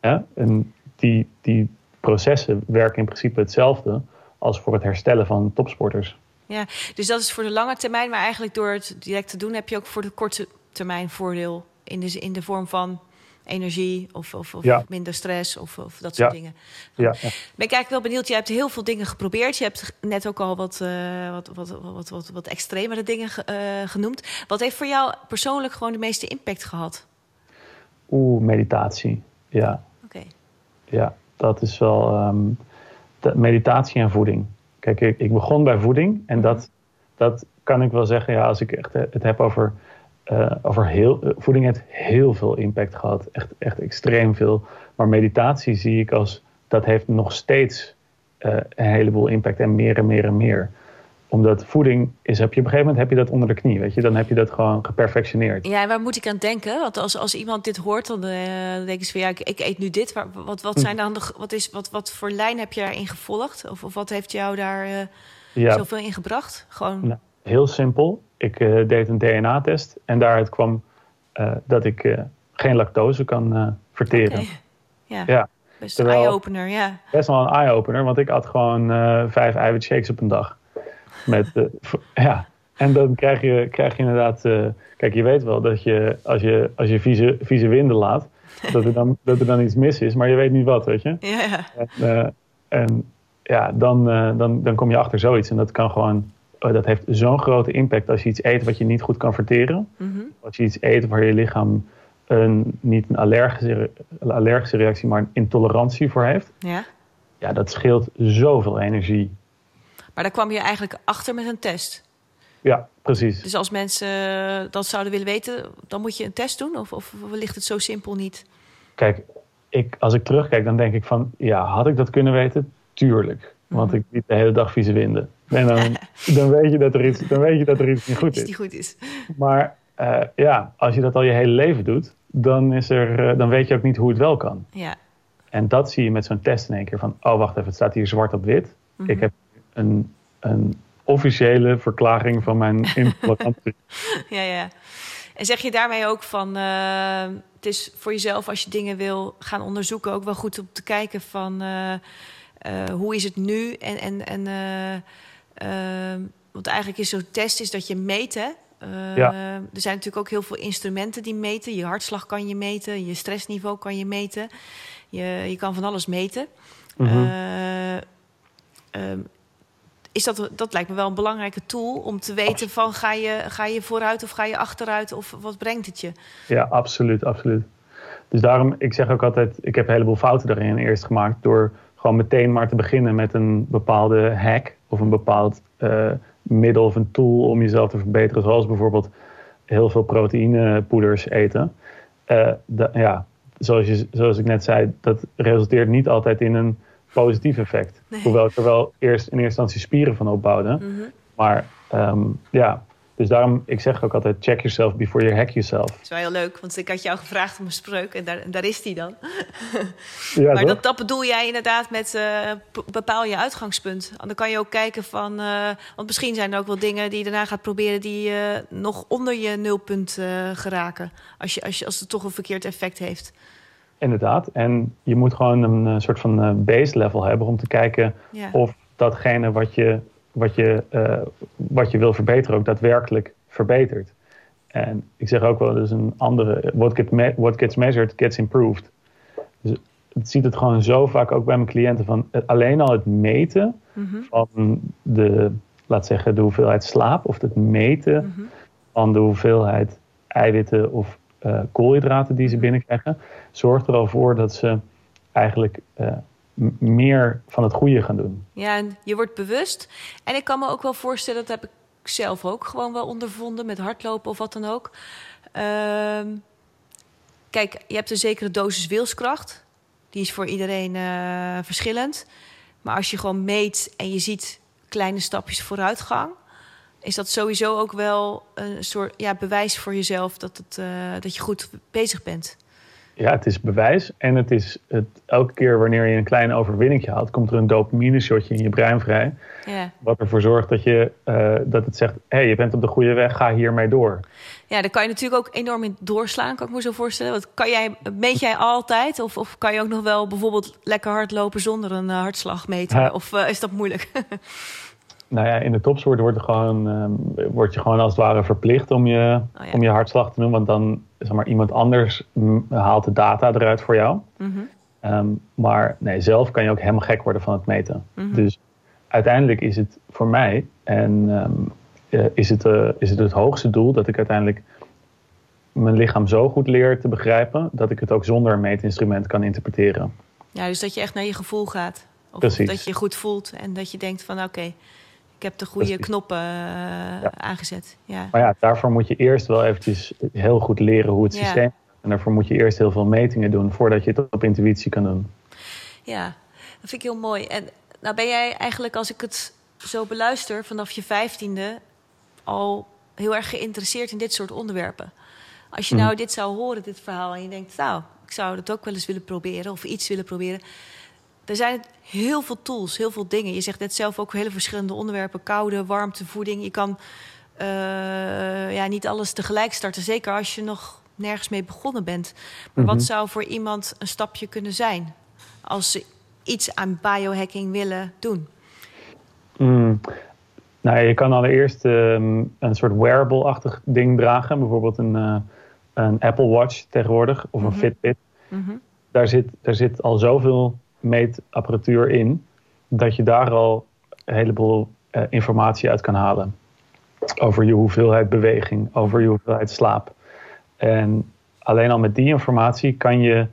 ja, en die, die processen werken in principe hetzelfde als voor het herstellen van topsporters. Ja, dus dat is voor de lange termijn, maar eigenlijk door het direct te doen heb je ook voor de korte termijn voordeel in de, in de vorm van energie of, of, of Ja. minder stress of, of dat soort Ja. dingen. Ja, ja. Ben ik eigenlijk wel benieuwd. Je hebt heel veel dingen geprobeerd. Je hebt net ook al wat, eh, wat, wat, wat, wat, wat extremere dingen ge- eh, genoemd. Wat heeft voor jou persoonlijk gewoon de meeste impact gehad? Oeh, meditatie. Ja, Oké. ja dat is wel ehm, de- meditatie en voeding. Kijk, ik, ik begon bij voeding en dat, dat kan ik wel zeggen, ja, als ik echt eh, het heb over, eh, over heel, eh, voeding heeft heel veel impact gehad. Echt, echt extreem veel. Maar meditatie zie ik als, dat heeft nog steeds eh, een heleboel impact en meer en meer en meer. Omdat voeding is, heb je op een gegeven moment heb je dat onder de knie, weet je. Dan heb je dat gewoon geperfectioneerd. Ja, en waar moet ik aan denken? Want als, als iemand dit hoort, dan denken ze van ja, ik, ik eet nu dit. Waar- Wat, wat, zijn dan de, wat, is, wat, wat voor lijn heb je daarin gevolgd? Of, of wat heeft jou daar Ja, zoveel in gebracht? Gewoon. Nou, heel simpel. Ik eh, deed een DNA-test en daaruit kwam eh, dat ik eh, geen lactose kan verteren. Ja, Ja, best een eye-opener, ja. best wel een eye-opener, want ik had gewoon vijf eiwitshakes op een dag. Met, ja. En dan krijg je, krijg je inderdaad. kijk, je weet wel dat je als je, als je vieze, vieze winden laat, dat, er dan, dat er dan iets mis is, maar je weet niet wat, weet je. Ja, ja. En, en ja, dan, dan, dan kom je achter zoiets. En dat kan gewoon, uh, dat heeft zo'n grote impact als je iets eet wat je niet goed kan verteren. Mhm. Als je iets eet waar je lichaam een, niet een allergische, allergische reactie, maar een intolerantie voor heeft. Ja. Ja, dat scheelt zoveel energie. Maar daar kwam je eigenlijk achter met een test. Ja, precies. Dus als mensen eh, dat zouden willen weten, dan moet je een test doen? Of, of ligt het zo simpel niet? Kijk, ik, als ik terugkijk, dan denk ik van... ja, had ik dat kunnen weten? Tuurlijk. Want ik liep de hele dag vieze winden. En dan, [LAUGHS] dan, weet je dat er iets, dan weet je dat er iets niet goed is. Niet goed is. Maar uh, ja, als je dat al je hele leven doet... dan, is er, uh, dan weet je ook niet hoe het wel kan. Ja. En dat zie je met zo'n test in één keer van... oh, wacht even, het staat hier zwart op wit. Mhm. Ik heb een, een officiële verklaring van mijn [LAUGHS] intolerantie. ja, ja. En zeg je daarmee ook van, uh, het is voor jezelf als je dingen wil gaan onderzoeken ook wel goed om te kijken van hoe is het nu en en en want eigenlijk is zo'n test is dat je meet hè. Ja. Er zijn natuurlijk ook heel veel instrumenten die meten. Je hartslag kan je meten, je stressniveau kan je meten. Je, je kan van alles meten. Mhm. Um, is dat, dat lijkt me wel een belangrijke tool om te weten van ga je, ga je vooruit of ga je achteruit of wat brengt het je? Ja, absoluut, absoluut. Dus daarom, ik zeg ook altijd, ik heb een heleboel fouten daarin eerst gemaakt door gewoon meteen maar te beginnen met een bepaalde hack of een bepaald uh, middel of een tool om jezelf te verbeteren, zoals bijvoorbeeld heel veel proteïnepoeders eten. Uh, de, ja, zoals, je, zoals ik net zei, dat resulteert niet altijd in een positief effect. Nee. Hoewel ik er wel eerst in eerste instantie spieren van opbouwde. Mm -hmm. Maar um, ja, dus daarom, ik zeg ook altijd, check yourself before you hack yourself. Dat is wel heel leuk, want ik had jou gevraagd om een spreuk en daar, daar is die dan. Ja, maar dat, dat bedoel jij inderdaad met uh, bepaal je uitgangspunt. Dan kan je ook kijken van, uh, want misschien zijn er ook wel dingen die je daarna gaat proberen die uh, nog onder je nulpunt geraken. Als, je, als, je, als het toch een verkeerd effect heeft. Inderdaad. En je moet gewoon een soort van base level hebben om te kijken ja. of datgene wat je, wat, je, uh, wat je wil verbeteren ook daadwerkelijk verbetert. En ik zeg ook wel, dus een andere, what, get me, what gets measured gets improved. Dus het ziet het gewoon zo vaak ook bij mijn cliënten van het, alleen al het meten mm -hmm. van de, laat zeggen, de hoeveelheid slaap of het meten mm -hmm. van de hoeveelheid eiwitten of uh, koolhydraten die ze binnenkrijgen, zorgt er al voor dat ze eigenlijk uh, meer van het goede gaan doen. Ja, en je wordt bewust. En ik kan me ook wel voorstellen, dat heb ik zelf ook gewoon wel ondervonden met hardlopen of wat dan ook. Uh, kijk, je hebt een zekere dosis wilskracht. Die is voor iedereen uh, verschillend. Maar als je gewoon meet en je ziet kleine stapjes vooruitgang is dat sowieso ook wel een soort ja, bewijs voor jezelf dat, het, uh, dat je goed bezig bent. Ja, het is bewijs. En het is het, elke keer wanneer je een klein overwinning haalt, komt er een dopamine shotje in je brein vrij. Ja. Wat ervoor zorgt dat, je, uh, dat het zegt, hé, hey, je bent op de goede weg, ga hiermee door. Ja, daar kan je natuurlijk ook enorm in doorslaan, kan ik me zo voorstellen. Want kan jij, meet jij altijd? Of, of kan je ook nog wel bijvoorbeeld lekker hardlopen zonder een uh, hartslag meten? Ja. Of uh, is dat moeilijk? [LAUGHS] Nou ja, in de topsport wordt, er gewoon, um, word je gewoon als het ware verplicht om je, Oh ja. om je hartslag te doen. Want dan zeg maar, iemand anders haalt de data eruit voor jou. mm -hmm. um, maar nee, zelf kan je ook helemaal gek worden van het meten. Mm -hmm. Dus uiteindelijk is het voor mij en um, uh, is, het, uh, is het het hoogste doel dat ik uiteindelijk mijn lichaam zo goed leer te begrijpen dat ik het ook zonder een meetinstrument kan interpreteren. Ja, dus dat je echt naar je gevoel gaat. Of Precies. dat je je goed voelt en dat je denkt van oké, okay, ik heb de goede Precies. knoppen ja. aangezet. Ja. Maar ja, daarvoor moet je eerst wel eventjes heel goed leren hoe het Ja. systeem En daarvoor moet je eerst heel veel metingen doen voordat je het op intuïtie kan doen. Ja, dat vind ik heel mooi. En nou ben jij eigenlijk, als ik het zo beluister, vanaf je vijftiende al heel erg geïnteresseerd in dit soort onderwerpen. Als je nou Mhm. dit zou horen, dit verhaal, en je denkt, nou, ik zou dat ook wel eens willen proberen of iets willen proberen. Er zijn heel veel tools, heel veel dingen. Je zegt net zelf ook hele verschillende onderwerpen: koude, warmte, voeding. Je kan uh, ja, niet alles tegelijk starten, zeker als je nog nergens mee begonnen bent. Maar Mhm. wat zou voor iemand een stapje kunnen zijn als ze iets aan biohacking willen doen? Mm. Nou, je kan allereerst um, een soort wearable-achtig ding dragen. Bijvoorbeeld een, uh, een Apple Watch tegenwoordig of een Mhm. Fitbit. Mhm. daar, zit, daar zit al zoveel meetapparatuur in dat je daar al een heleboel uh, informatie uit kan halen. Over je hoeveelheid beweging, over je hoeveelheid slaap. En alleen al met die informatie kan je,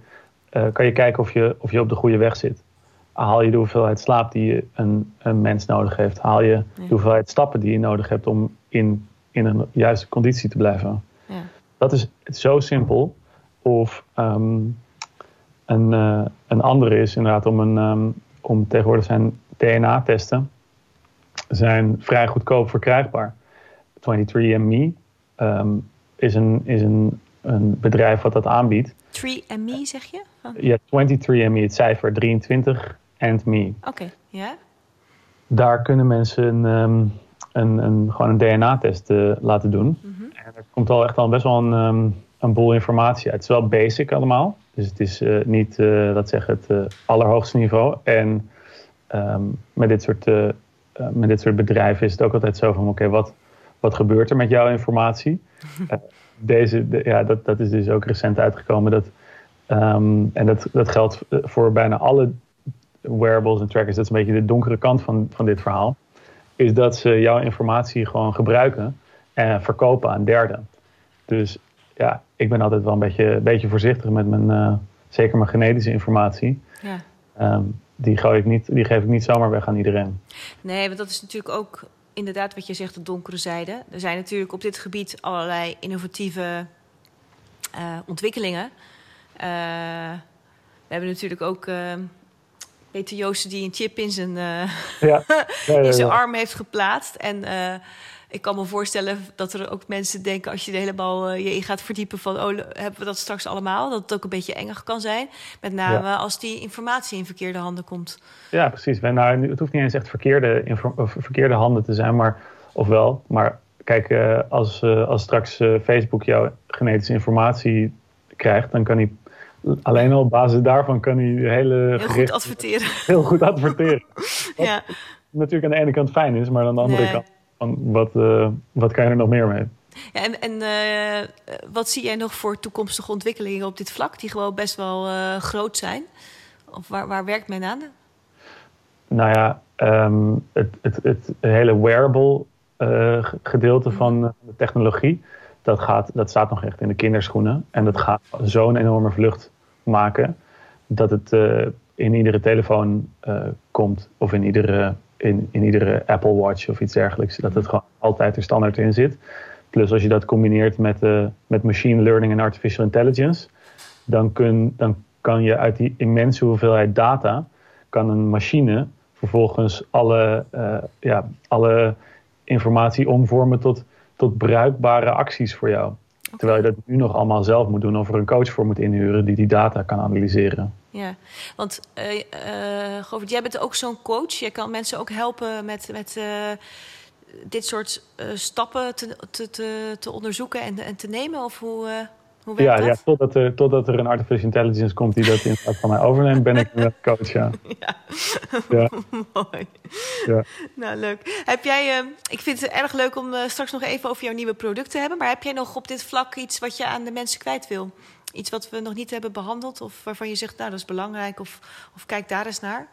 uh, kan je kijken of je, of je op de goede weg zit. Haal je de hoeveelheid slaap die een, een mens nodig heeft? Haal je de hoeveelheid stappen die je nodig hebt om in, in een juiste conditie te blijven? Ja. Dat is zo simpel. Of um, een, uh, een andere is inderdaad om, een, um, om tegenwoordig zijn DNA-testen zijn vrij goedkoop verkrijgbaar. 23andMe um, is, een, is een, een bedrijf wat dat aanbiedt. 3andMe zeg je? Ja, 23andMe, het cijfer 23 and me. Oké, ja. Daar kunnen mensen een, een, een, gewoon een DNA-test uh, laten doen. Mm -hmm. En er komt al echt al best wel een, um, een boel informatie uit. Het is wel basic allemaal. Dus het is uh, niet, uh, laat zeggen, het uh, allerhoogste niveau. En um, met, dit soort, met dit soort bedrijven is het ook altijd zo van... oké, okay, wat, wat gebeurt er met jouw informatie? [LAUGHS] deze, de, ja, dat, dat is dus ook recent uitgekomen. Dat, um, en dat, dat geldt voor bijna alle wearables en trackers. Dat is een beetje de donkere kant van, van dit verhaal. Is dat ze jouw informatie gewoon gebruiken en verkopen aan derden. Dus ja, ik ben altijd wel een beetje, een beetje voorzichtig met mijn, uh, zeker mijn genetische informatie. Ja. Um, die, gooi ik niet, die geef ik niet zomaar weg aan iedereen. Nee, want dat is natuurlijk ook inderdaad wat je zegt, de donkere zijde. Er zijn natuurlijk op dit gebied allerlei innovatieve uh, ontwikkelingen. Uh, we hebben natuurlijk ook Peter Joosten die een chip in zijn, ja. [LAUGHS] Ja, ja, in zijn arm heeft geplaatst. En ik kan me voorstellen dat er ook mensen denken... als je er helemaal uh, je in gaat verdiepen van... oh, hebben we dat straks allemaal? Dat het ook een beetje enger kan zijn. Met name ja. als die informatie in verkeerde handen komt. Ja, precies. Nou, het hoeft niet eens echt verkeerde, verkeerde handen te zijn, maar ofwel. Maar kijk, uh, als, uh, als straks Facebook jouw genetische informatie krijgt... dan kan hij alleen al op basis daarvan kan hij hele... Heel goed adverteren. Heel goed adverteren. [LAUGHS] ja. natuurlijk aan de ene kant fijn is, maar aan de andere nee. kant wat, uh, wat kan je er nog meer mee? Ja, en en uh, wat zie jij nog voor toekomstige ontwikkelingen op dit vlak, die gewoon best wel uh, groot zijn? Of waar, waar werkt men aan? Nou ja, um, het, het, het hele wearable gedeelte van de technologie, dat, gaat, dat staat nog echt in de kinderschoenen. En dat gaat zo'n enorme vlucht maken dat het in iedere telefoon komt of in iedere in, in iedere Apple Watch of iets dergelijks. Dat het gewoon altijd er standaard in zit. Plus als je dat combineert met, uh, met machine learning en artificial intelligence, dan, kun, dan kan je uit die immense hoeveelheid data, kan een machine vervolgens alle, uh, ja, alle informatie omvormen tot, tot bruikbare acties voor jou. Terwijl je dat nu nog allemaal zelf moet doen of er een coach voor moet inhuren die die data kan analyseren. Ja, want uh, uh, Govert, jij bent ook zo'n coach. Je kan mensen ook helpen met, met uh, dit soort stappen te, te, te, te, onderzoeken en, en te nemen? Of hoe, hoe werkt ja, dat? Ja, totdat er, totdat er een artificial intelligence komt die dat in van mij overneemt, ben ik een coach, ja. [LAUGHS] ja. ja. [LAUGHS] Mooi. Ja. Nou, leuk. Heb jij, ik vind het erg leuk om straks nog even over jouw nieuwe product te hebben. Maar heb jij nog op dit vlak iets wat je aan de mensen kwijt wil? Iets wat we nog niet hebben behandeld of waarvan je zegt, nou dat is belangrijk of, of kijk daar eens naar?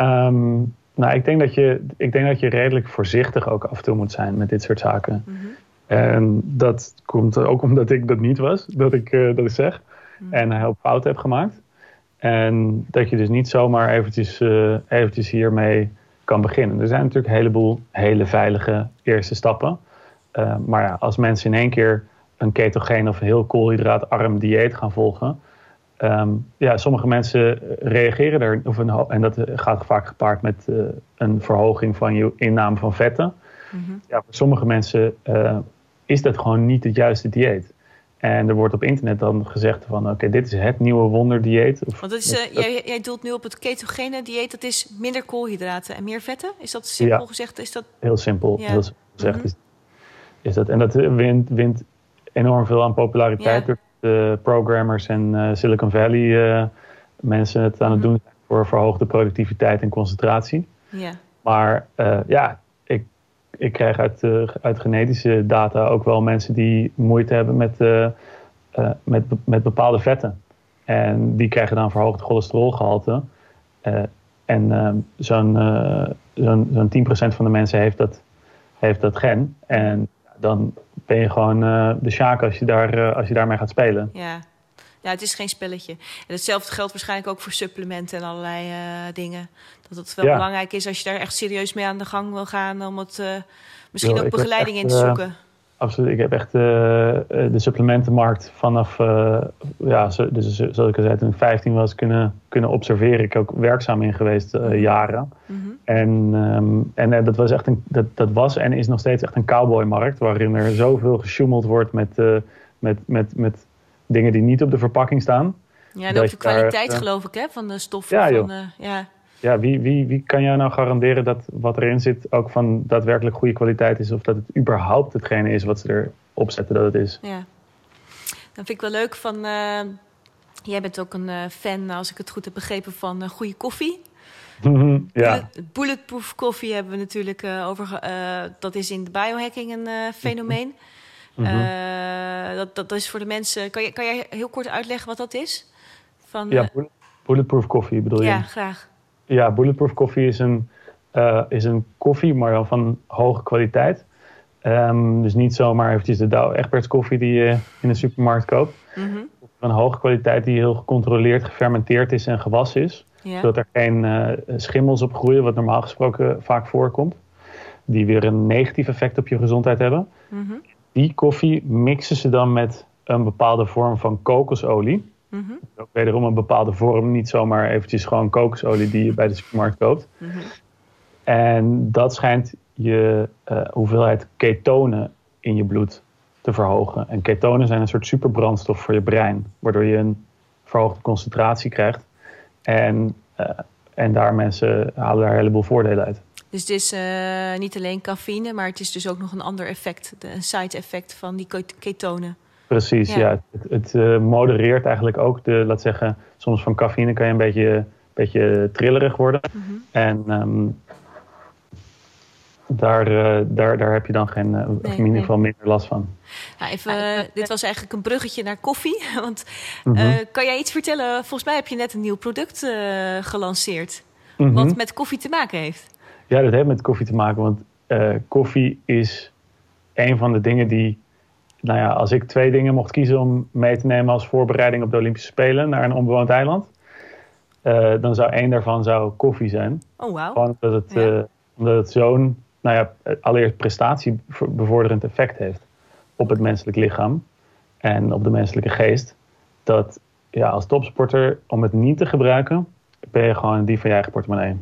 Um, nou, ik denk, dat je, ik denk dat je redelijk voorzichtig ook af en toe moet zijn met dit soort zaken. Mm -hmm. En dat komt ook omdat ik dat niet was, dat ik uh, dat ik zeg. Mm -hmm. En een hoop fouten heb gemaakt. En dat je dus niet zomaar eventjes, uh, eventjes hiermee kan beginnen. Er zijn natuurlijk een heleboel hele veilige eerste stappen. Uh, maar ja, als mensen in één keer een ketogeen of heel koolhydraatarm dieet gaan volgen. Um, ja, sommige mensen reageren er, of een, en dat gaat vaak gepaard met uh, een verhoging van je inname van vetten. Mm -hmm. Ja, voor sommige mensen uh, is dat gewoon niet het juiste dieet. En er wordt op internet dan gezegd van oké, okay, dit is het nieuwe wonderdieet. Of, Want dat is, uh, jij, jij doelt nu op het ketogene dieet, dat is minder koolhydraten en meer vetten? Is dat simpel ja, gezegd? Is dat... Heel simpel, ja. heel simpel gezegd mm -hmm. is, is, dat. En dat wint, wint enorm veel aan populariteit. Ja. De programmers en uh, Silicon Valley uh, mensen het aan het doen zijn voor verhoogde productiviteit en concentratie. Ja. Maar uh, ja, ik, ik krijg uit, uit genetische data ook wel mensen die moeite hebben met, met, met bepaalde vetten. En die krijgen dan verhoogd cholesterolgehalte. Uh, en uh, zo'n uh, zo'n zo'n 10% van de mensen heeft dat, heeft dat gen. En dan ben je gewoon de sjaak als je, daar, als je daarmee gaat spelen. Ja. ja, het is geen spelletje. En hetzelfde geldt waarschijnlijk ook voor supplementen en allerlei dingen. Dat het wel ja. belangrijk is als je daar echt serieus mee aan de gang wil gaan... om het misschien ook begeleiding in te zoeken absoluut. Ik heb echt uh, de supplementenmarkt vanaf, uh, ja, zo, dus, zoals ik al zei, toen ik 15 was, kunnen, kunnen observeren. Ik ook werkzaam in geweest uh, jaren. Mm -hmm. En, um, en dat was echt een, dat, dat was en is nog steeds echt een cowboymarkt, waarin er zoveel gesjoemeld wordt met, met, met, met dingen die niet op de verpakking staan. Ja, en ook de kwaliteit geloof ik, hè, van de stoffen. Ja, van, ja ja, wie, wie, wie kan jou nou garanderen dat wat erin zit ook van daadwerkelijk goede kwaliteit is? Of dat het überhaupt hetgene is wat ze erop zetten dat het is? Ja, dan vind ik wel leuk van... Uh, jij bent ook een uh, fan, als ik het goed heb begrepen, van uh, goede koffie. [LAUGHS] ja. Bulletproof koffie hebben we natuurlijk over... dat is in de biohacking een fenomeen. [LAUGHS] -hmm. dat, dat is voor de mensen... Kan, je, kan jij heel kort uitleggen wat dat is? Van, ja, bulletproof koffie bedoel je? Ja, graag. Ja, Bulletproof koffie is een, uh, is een koffie, maar dan van hoge kwaliteit. Um, dus niet zomaar eventjes de Douwe Egberts koffie die je in de supermarkt koopt. Mm -hmm. Van hoge kwaliteit die heel gecontroleerd gefermenteerd is en gewassen is. Zodat er geen uh, schimmels op groeien, wat normaal gesproken vaak voorkomt. Die weer een negatief effect op je gezondheid hebben. Mm -hmm. Die koffie mixen ze dan met een bepaalde vorm van kokosolie. Mm -hmm. Ook wederom een bepaalde vorm, niet zomaar eventjes gewoon kokosolie die je bij de supermarkt koopt. Mm -hmm. En dat schijnt je uh, hoeveelheid ketonen in je bloed te verhogen. En ketonen zijn een soort superbrandstof voor je brein, waardoor je een verhoogde concentratie krijgt. En, uh, en daar mensen halen daar een heleboel voordelen uit. Dus het is uh, niet alleen cafeïne, maar het is dus ook nog een ander effect, een side effect van die ketonen. Precies, ja. Het, het uh, modereert eigenlijk ook de, laat zeggen, soms van cafeïne kan je een beetje, beetje trillerig worden. Mm -hmm. En um, daar, uh, daar, daar heb je dan geen, uh, nee, in ieder geval nee. minder last van. Nou, even, dit was eigenlijk een bruggetje naar koffie. [LAUGHS] Want mm -hmm. kan jij iets vertellen? Volgens mij heb je net een nieuw product gelanceerd. Mm -hmm. Wat met koffie te maken heeft. Ja, dat heeft met koffie te maken. Want koffie is een van de dingen die nou ja, als ik twee dingen mocht kiezen om mee te nemen als voorbereiding op de Olympische Spelen naar een onbewoond eiland, uh, dan zou één daarvan zou koffie zijn. Oh, wow. Gewoon omdat het, ja. uh, omdat het zo'n, nou ja, allereerst prestatiebevorderend effect heeft op het menselijk lichaam en op de menselijke geest. Dat ja, als topsporter, om het niet te gebruiken, ben je gewoon die van je eigen portemonnee.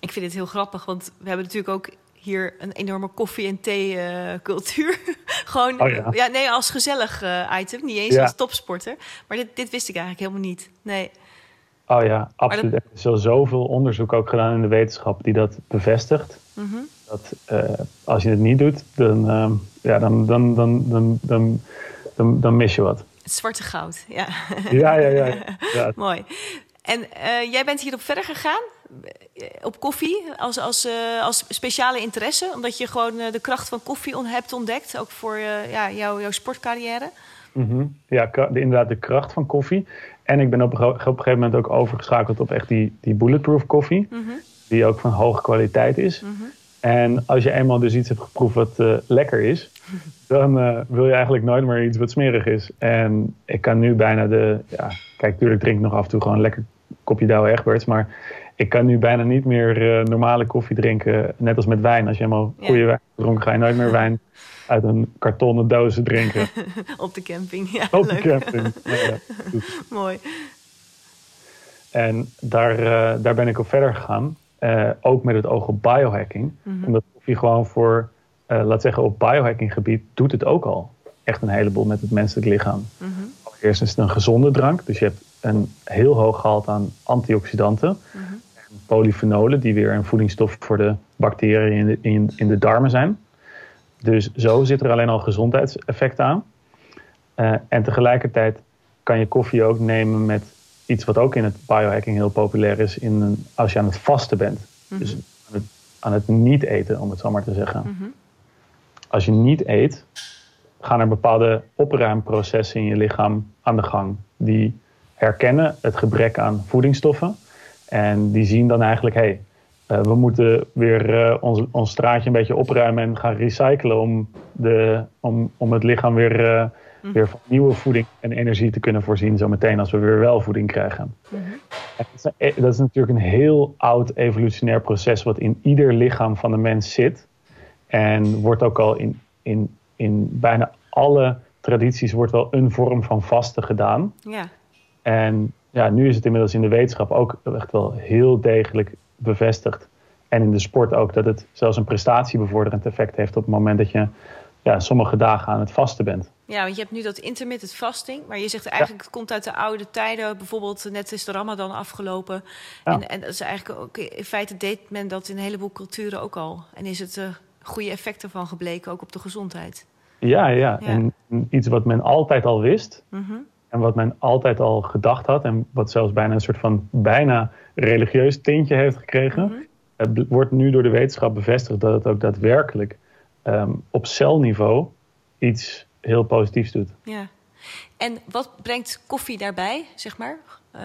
Ik vind het heel grappig, want we hebben natuurlijk ook hier een enorme koffie- en thee-cultuur. [LAUGHS] Gewoon, oh ja. ja. nee, als gezellig uh, item. Niet eens ja. als topsporter. Maar dit, dit wist ik eigenlijk helemaal niet. Nee. Oh ja, absoluut. Dat... Er is al zoveel onderzoek ook gedaan in de wetenschap die dat bevestigt. Mm -hmm. Dat uh, als je het niet doet, dan, uh, ja, dan, dan, dan, dan, dan, dan, dan mis je wat. Het zwarte goud, ja. Ja, ja, ja. [LAUGHS] ja. Mooi. En uh, jij bent hierop verder gegaan? Op koffie als, als, uh, als speciale interesse? Omdat je gewoon uh, de kracht van koffie on hebt ontdekt, ook voor ja, jou, jouw sportcarrière? Mm -hmm. Ja, de, inderdaad, de kracht van koffie. En ik ben op, op een gegeven moment ook overgeschakeld op echt die, die bulletproof koffie, mm -hmm. die ook van hoge kwaliteit is. Mm -hmm. En als je eenmaal dus iets hebt geproefd wat lekker is, [LAUGHS] dan wil je eigenlijk nooit meer iets wat smerig is. En ik kan nu bijna de, ja, kijk, natuurlijk drink ik nog af en toe gewoon een lekker kopje Douwe Egberts, maar ik kan nu bijna niet meer uh, normale koffie drinken. Net als met wijn. Als je helemaal ja. goede wijn dronken, ga je nooit meer wijn uit een kartonnen dozen drinken. [LAUGHS] op de camping, ja. Op leuk. de camping. [LAUGHS] Ja, Mooi. En daar, uh, daar ben ik op verder gegaan. Uh, ook met het oog op biohacking. -hmm. Omdat koffie gewoon voor, laat zeggen, op biohacking gebied doet het ook al. Echt een heleboel met het menselijk lichaam. -hmm. Allereerst is het een gezonde drank. Dus je hebt een heel hoog gehalte aan antioxidanten. -hmm polyfenolen, die weer een voedingsstof voor de bacteriën in de, in, in de darmen zijn. Dus zo zit er alleen al gezondheidseffect aan. Uh, en tegelijkertijd kan je koffie ook nemen met iets wat ook in het biohacking heel populair is, in een, als je aan het vasten bent. Mm -hmm. Dus aan het, aan het, niet eten, om het zo maar te zeggen. Mm -hmm. Als je niet eet, gaan er bepaalde opruimprocessen in je lichaam aan de gang. Die herkennen het gebrek aan voedingsstoffen. En die zien dan eigenlijk, hé, hey, uh, we moeten weer uh, ons, ons straatje een beetje opruimen en gaan recyclen om, de, om, om het lichaam weer, uh, mm. weer van nieuwe voeding en energie te kunnen voorzien, zometeen als we weer wel voeding krijgen. Mm -hmm. dat, is, dat, is, natuurlijk een heel oud evolutionair proces wat in ieder lichaam van de mens zit. En wordt ook al in, in, in bijna alle tradities wordt wel een vorm van vasten gedaan. Ja. En ja, nu is het inmiddels in de wetenschap ook echt wel heel degelijk bevestigd. En in de sport ook dat het zelfs een prestatiebevorderend effect heeft op het moment dat je ja, sommige dagen aan het vasten bent. Ja, want je hebt nu dat intermittent fasting, maar je zegt eigenlijk het komt uit de oude tijden. Bijvoorbeeld net is de Ramadan afgelopen. Ja. En, en dat is eigenlijk ook in feite deed men dat in een heleboel culturen ook al. En is het uh, goede effecten van gebleken ook op de gezondheid. Ja, ja, ja. en iets wat men altijd al wist. Mm -hmm. En wat men altijd al gedacht had. En wat zelfs bijna een soort van bijna religieus tintje heeft gekregen. Mm -hmm. Het wordt nu door de wetenschap bevestigd dat het ook daadwerkelijk um, op celniveau iets heel positiefs doet. Ja. En wat brengt koffie daarbij, zeg maar? Uh...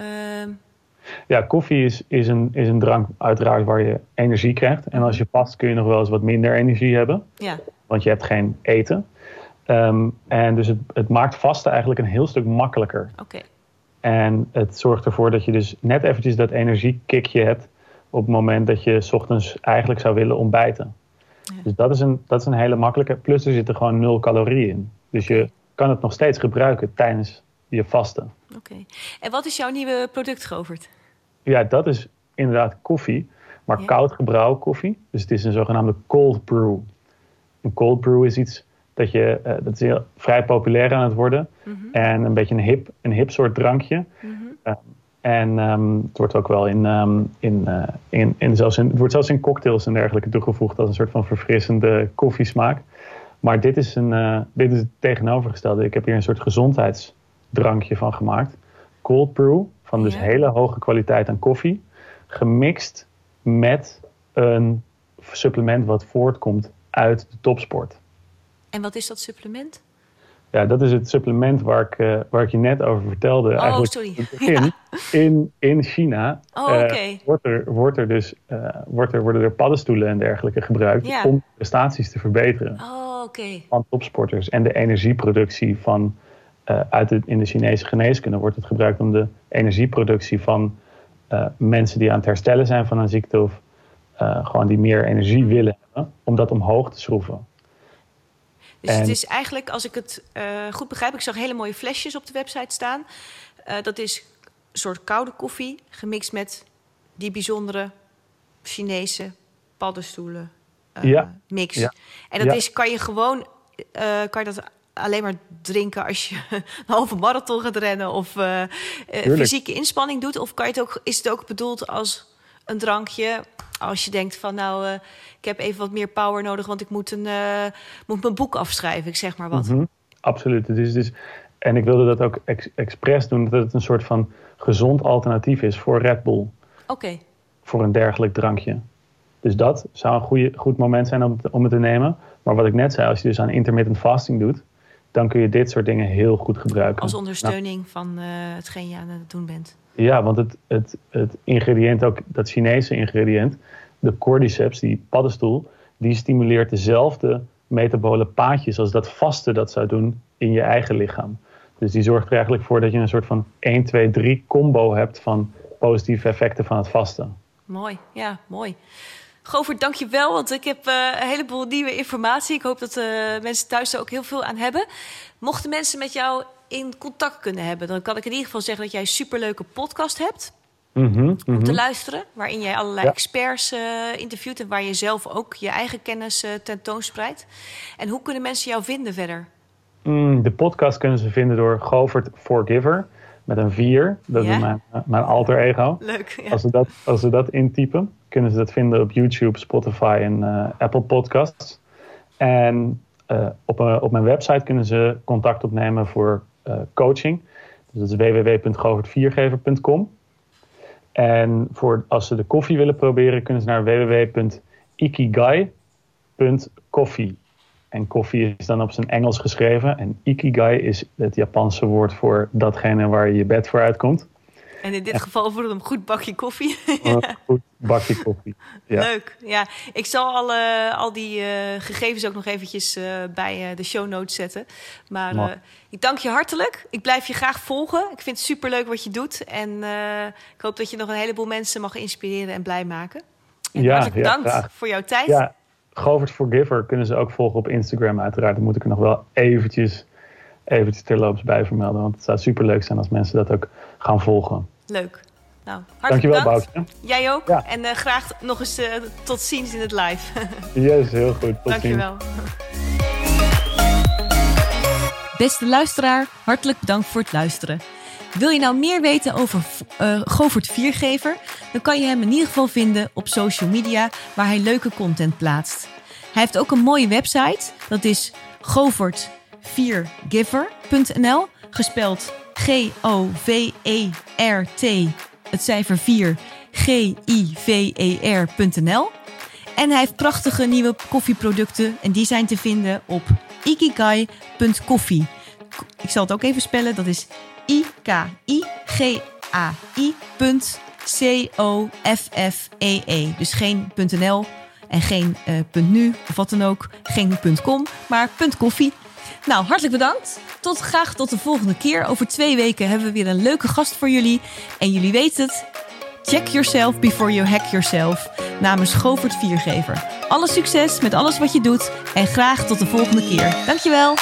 Ja, koffie is, is, een, is een drank uiteraard waar je energie krijgt. En als je past kun je nog wel eens wat minder energie hebben. Ja. Want je hebt geen eten. Um, en dus het, het, maakt vasten eigenlijk een heel stuk makkelijker. Oké. Okay. En het zorgt ervoor dat je dus net eventjes dat energiekickje hebt op het moment dat je 's ochtends eigenlijk zou willen ontbijten. Ja. Dus dat is, een, dat is een hele makkelijke. Plus er zitten gewoon nul calorieën in. Dus je kan het nog steeds gebruiken tijdens je vasten. Oké. Okay. En wat is jouw nieuwe product, Govert? Ja, dat is inderdaad koffie, maar ja. koud gebrouwen koffie. Dus het is een zogenaamde cold brew. Een cold brew is iets dat je, uh, dat is heel, vrij populair aan het worden. Mm -hmm. En een beetje een hip, een hip soort drankje. Mm -hmm. uh, en um, het wordt ook wel in, um, in, uh, in, in, zelfs in, het wordt zelfs in cocktails en dergelijke toegevoegd als een soort van verfrissende koffiesmaak. Maar dit is, een, dit is het tegenovergestelde. Ik heb hier een soort gezondheidsdrankje van gemaakt. Cold brew, van dus ja. hele hoge kwaliteit aan koffie. Gemixt met een supplement wat voortkomt uit de topsport. En wat is dat supplement? Ja, dat is het supplement waar ik, uh, waar ik je net over vertelde. Oh, eigenlijk sorry. In, [LAUGHS] ja. in, in China oh, okay. uh, wordt, er, wordt er dus, uh, wordt er, worden er paddenstoelen en dergelijke gebruikt ja. om prestaties te verbeteren oh, okay. van topsporters. En de energieproductie van, uit de, in de Chinese geneeskunde wordt het gebruikt om de energieproductie van mensen die aan het herstellen zijn van een ziekte of gewoon die meer energie willen hebben, om dat omhoog te schroeven. Dus en... het is eigenlijk, als ik het uh, goed begrijp, ik zag hele mooie flesjes op de website staan. Uh, dat is een soort koude koffie gemixt met die bijzondere Chinese paddenstoelen uh, ja. mix. Ja. En dat ja. is, kan je gewoon, kan je dat alleen maar drinken als je [LAUGHS] een halve marathon gaat rennen of fysieke inspanning doet? Of kan je het ook, is het ook bedoeld als een drankje als je denkt van nou, uh, ik heb even wat meer power nodig, want ik moet, een, uh, moet mijn boek afschrijven, ik zeg maar wat. Mm -hmm. Absoluut. Het is, dus, en ik wilde dat ook ex expres doen, dat het een soort van gezond alternatief is voor Red Bull. Oké. Okay. Voor een dergelijk drankje. Dus dat zou een goede, goed moment zijn om, om het te nemen. Maar wat ik net zei, als je dus aan intermittent fasting doet, dan kun je dit soort dingen heel goed gebruiken. Als ondersteuning nou, van uh, hetgeen je aan het doen bent. Ja, want het, het, het ingrediënt, ook dat Chinese ingrediënt, de cordyceps, die paddenstoel, die stimuleert dezelfde metabole paadjes als dat vaste dat zou doen in je eigen lichaam. Dus die zorgt er eigenlijk voor dat je een soort van 1, 2, 3 combo hebt van positieve effecten van het vasten. Mooi, ja, mooi. Govert, dank je wel, want ik heb uh, een heleboel nieuwe informatie. Ik hoop dat uh, mensen thuis er ook heel veel aan hebben. Mochten mensen met jou in contact kunnen hebben, dan kan ik in ieder geval zeggen dat jij een superleuke podcast hebt. Mm -hmm, mm -hmm. Om te luisteren, waarin jij allerlei ja. experts uh, interviewt en waar je zelf ook je eigen kennis tentoonspreidt. En hoe kunnen mensen jou vinden verder? Mm, de podcast kunnen ze vinden door Govert Forgiver met een 4. Dat ja? is mijn, mijn alter ego. Leuk. Ja. Als, ze dat, als ze dat intypen, kunnen ze dat vinden op YouTube, Spotify en uh, Apple Podcasts. En uh, op, uh, op mijn website kunnen ze contact opnemen voor coaching. Dus dat is www.govertviergever.com. En voor, als ze de koffie willen proberen, kunnen ze naar www.ikigai.coffee. En koffie is dan op zijn Engels geschreven. En ikigai is het Japanse woord voor datgene waar je je bed voor uitkomt. En in dit geval voor een goed bakje koffie. Een [LAUGHS] goed bakje koffie. Ja. Leuk. Ja, ik zal alle, al die uh, gegevens ook nog eventjes uh, bij uh, de show notes zetten. Maar ik dank je hartelijk. Ik blijf je graag volgen. Ik vind het superleuk wat je doet. En ik hoop dat je nog een heleboel mensen mag inspireren en blij maken. En ja, hartelijk bedankt ja, voor jouw tijd. Govert Forgiver kunnen ze ook volgen op Instagram uiteraard. Dan moet ik er nog wel eventjes, eventjes terloops bij vermelden. Want het zou superleuk zijn als mensen dat ook gaan volgen. Leuk. Nou, hartelijk Dankjewel, bedankt. Jij ook. Ja. En uh, graag nog eens uh, tot ziens in het live. [LAUGHS] yes, heel goed. Tot Dankjewel. Beste luisteraar, hartelijk bedankt voor het luisteren. Wil je nou meer weten over uh, Govert Viergever? Dan kan je hem in ieder geval vinden op social media waar hij leuke content plaatst. Hij heeft ook een mooie website. Dat is govert4giver.nl. Gespeld G-O-V-E-R-T, het cijfer 4, G-I-V-E-R.nl. En hij heeft prachtige nieuwe koffieproducten en die zijn te vinden op ikigai.coffee. Ik zal het ook even spellen, dat is I-K-I-G-A-I.C-O-F-F-E-E. -E. Dus geen .nl en geen uh, .nu of wat dan ook. Geen .com, maar .koffie. Nou, hartelijk bedankt. Tot graag tot de volgende keer. Over twee weken hebben we weer een leuke gast voor jullie. En jullie weten het. Check yourself before you hack yourself. Namens Govert Viergever. Alle succes met alles wat je doet. En graag tot de volgende keer. Dankjewel.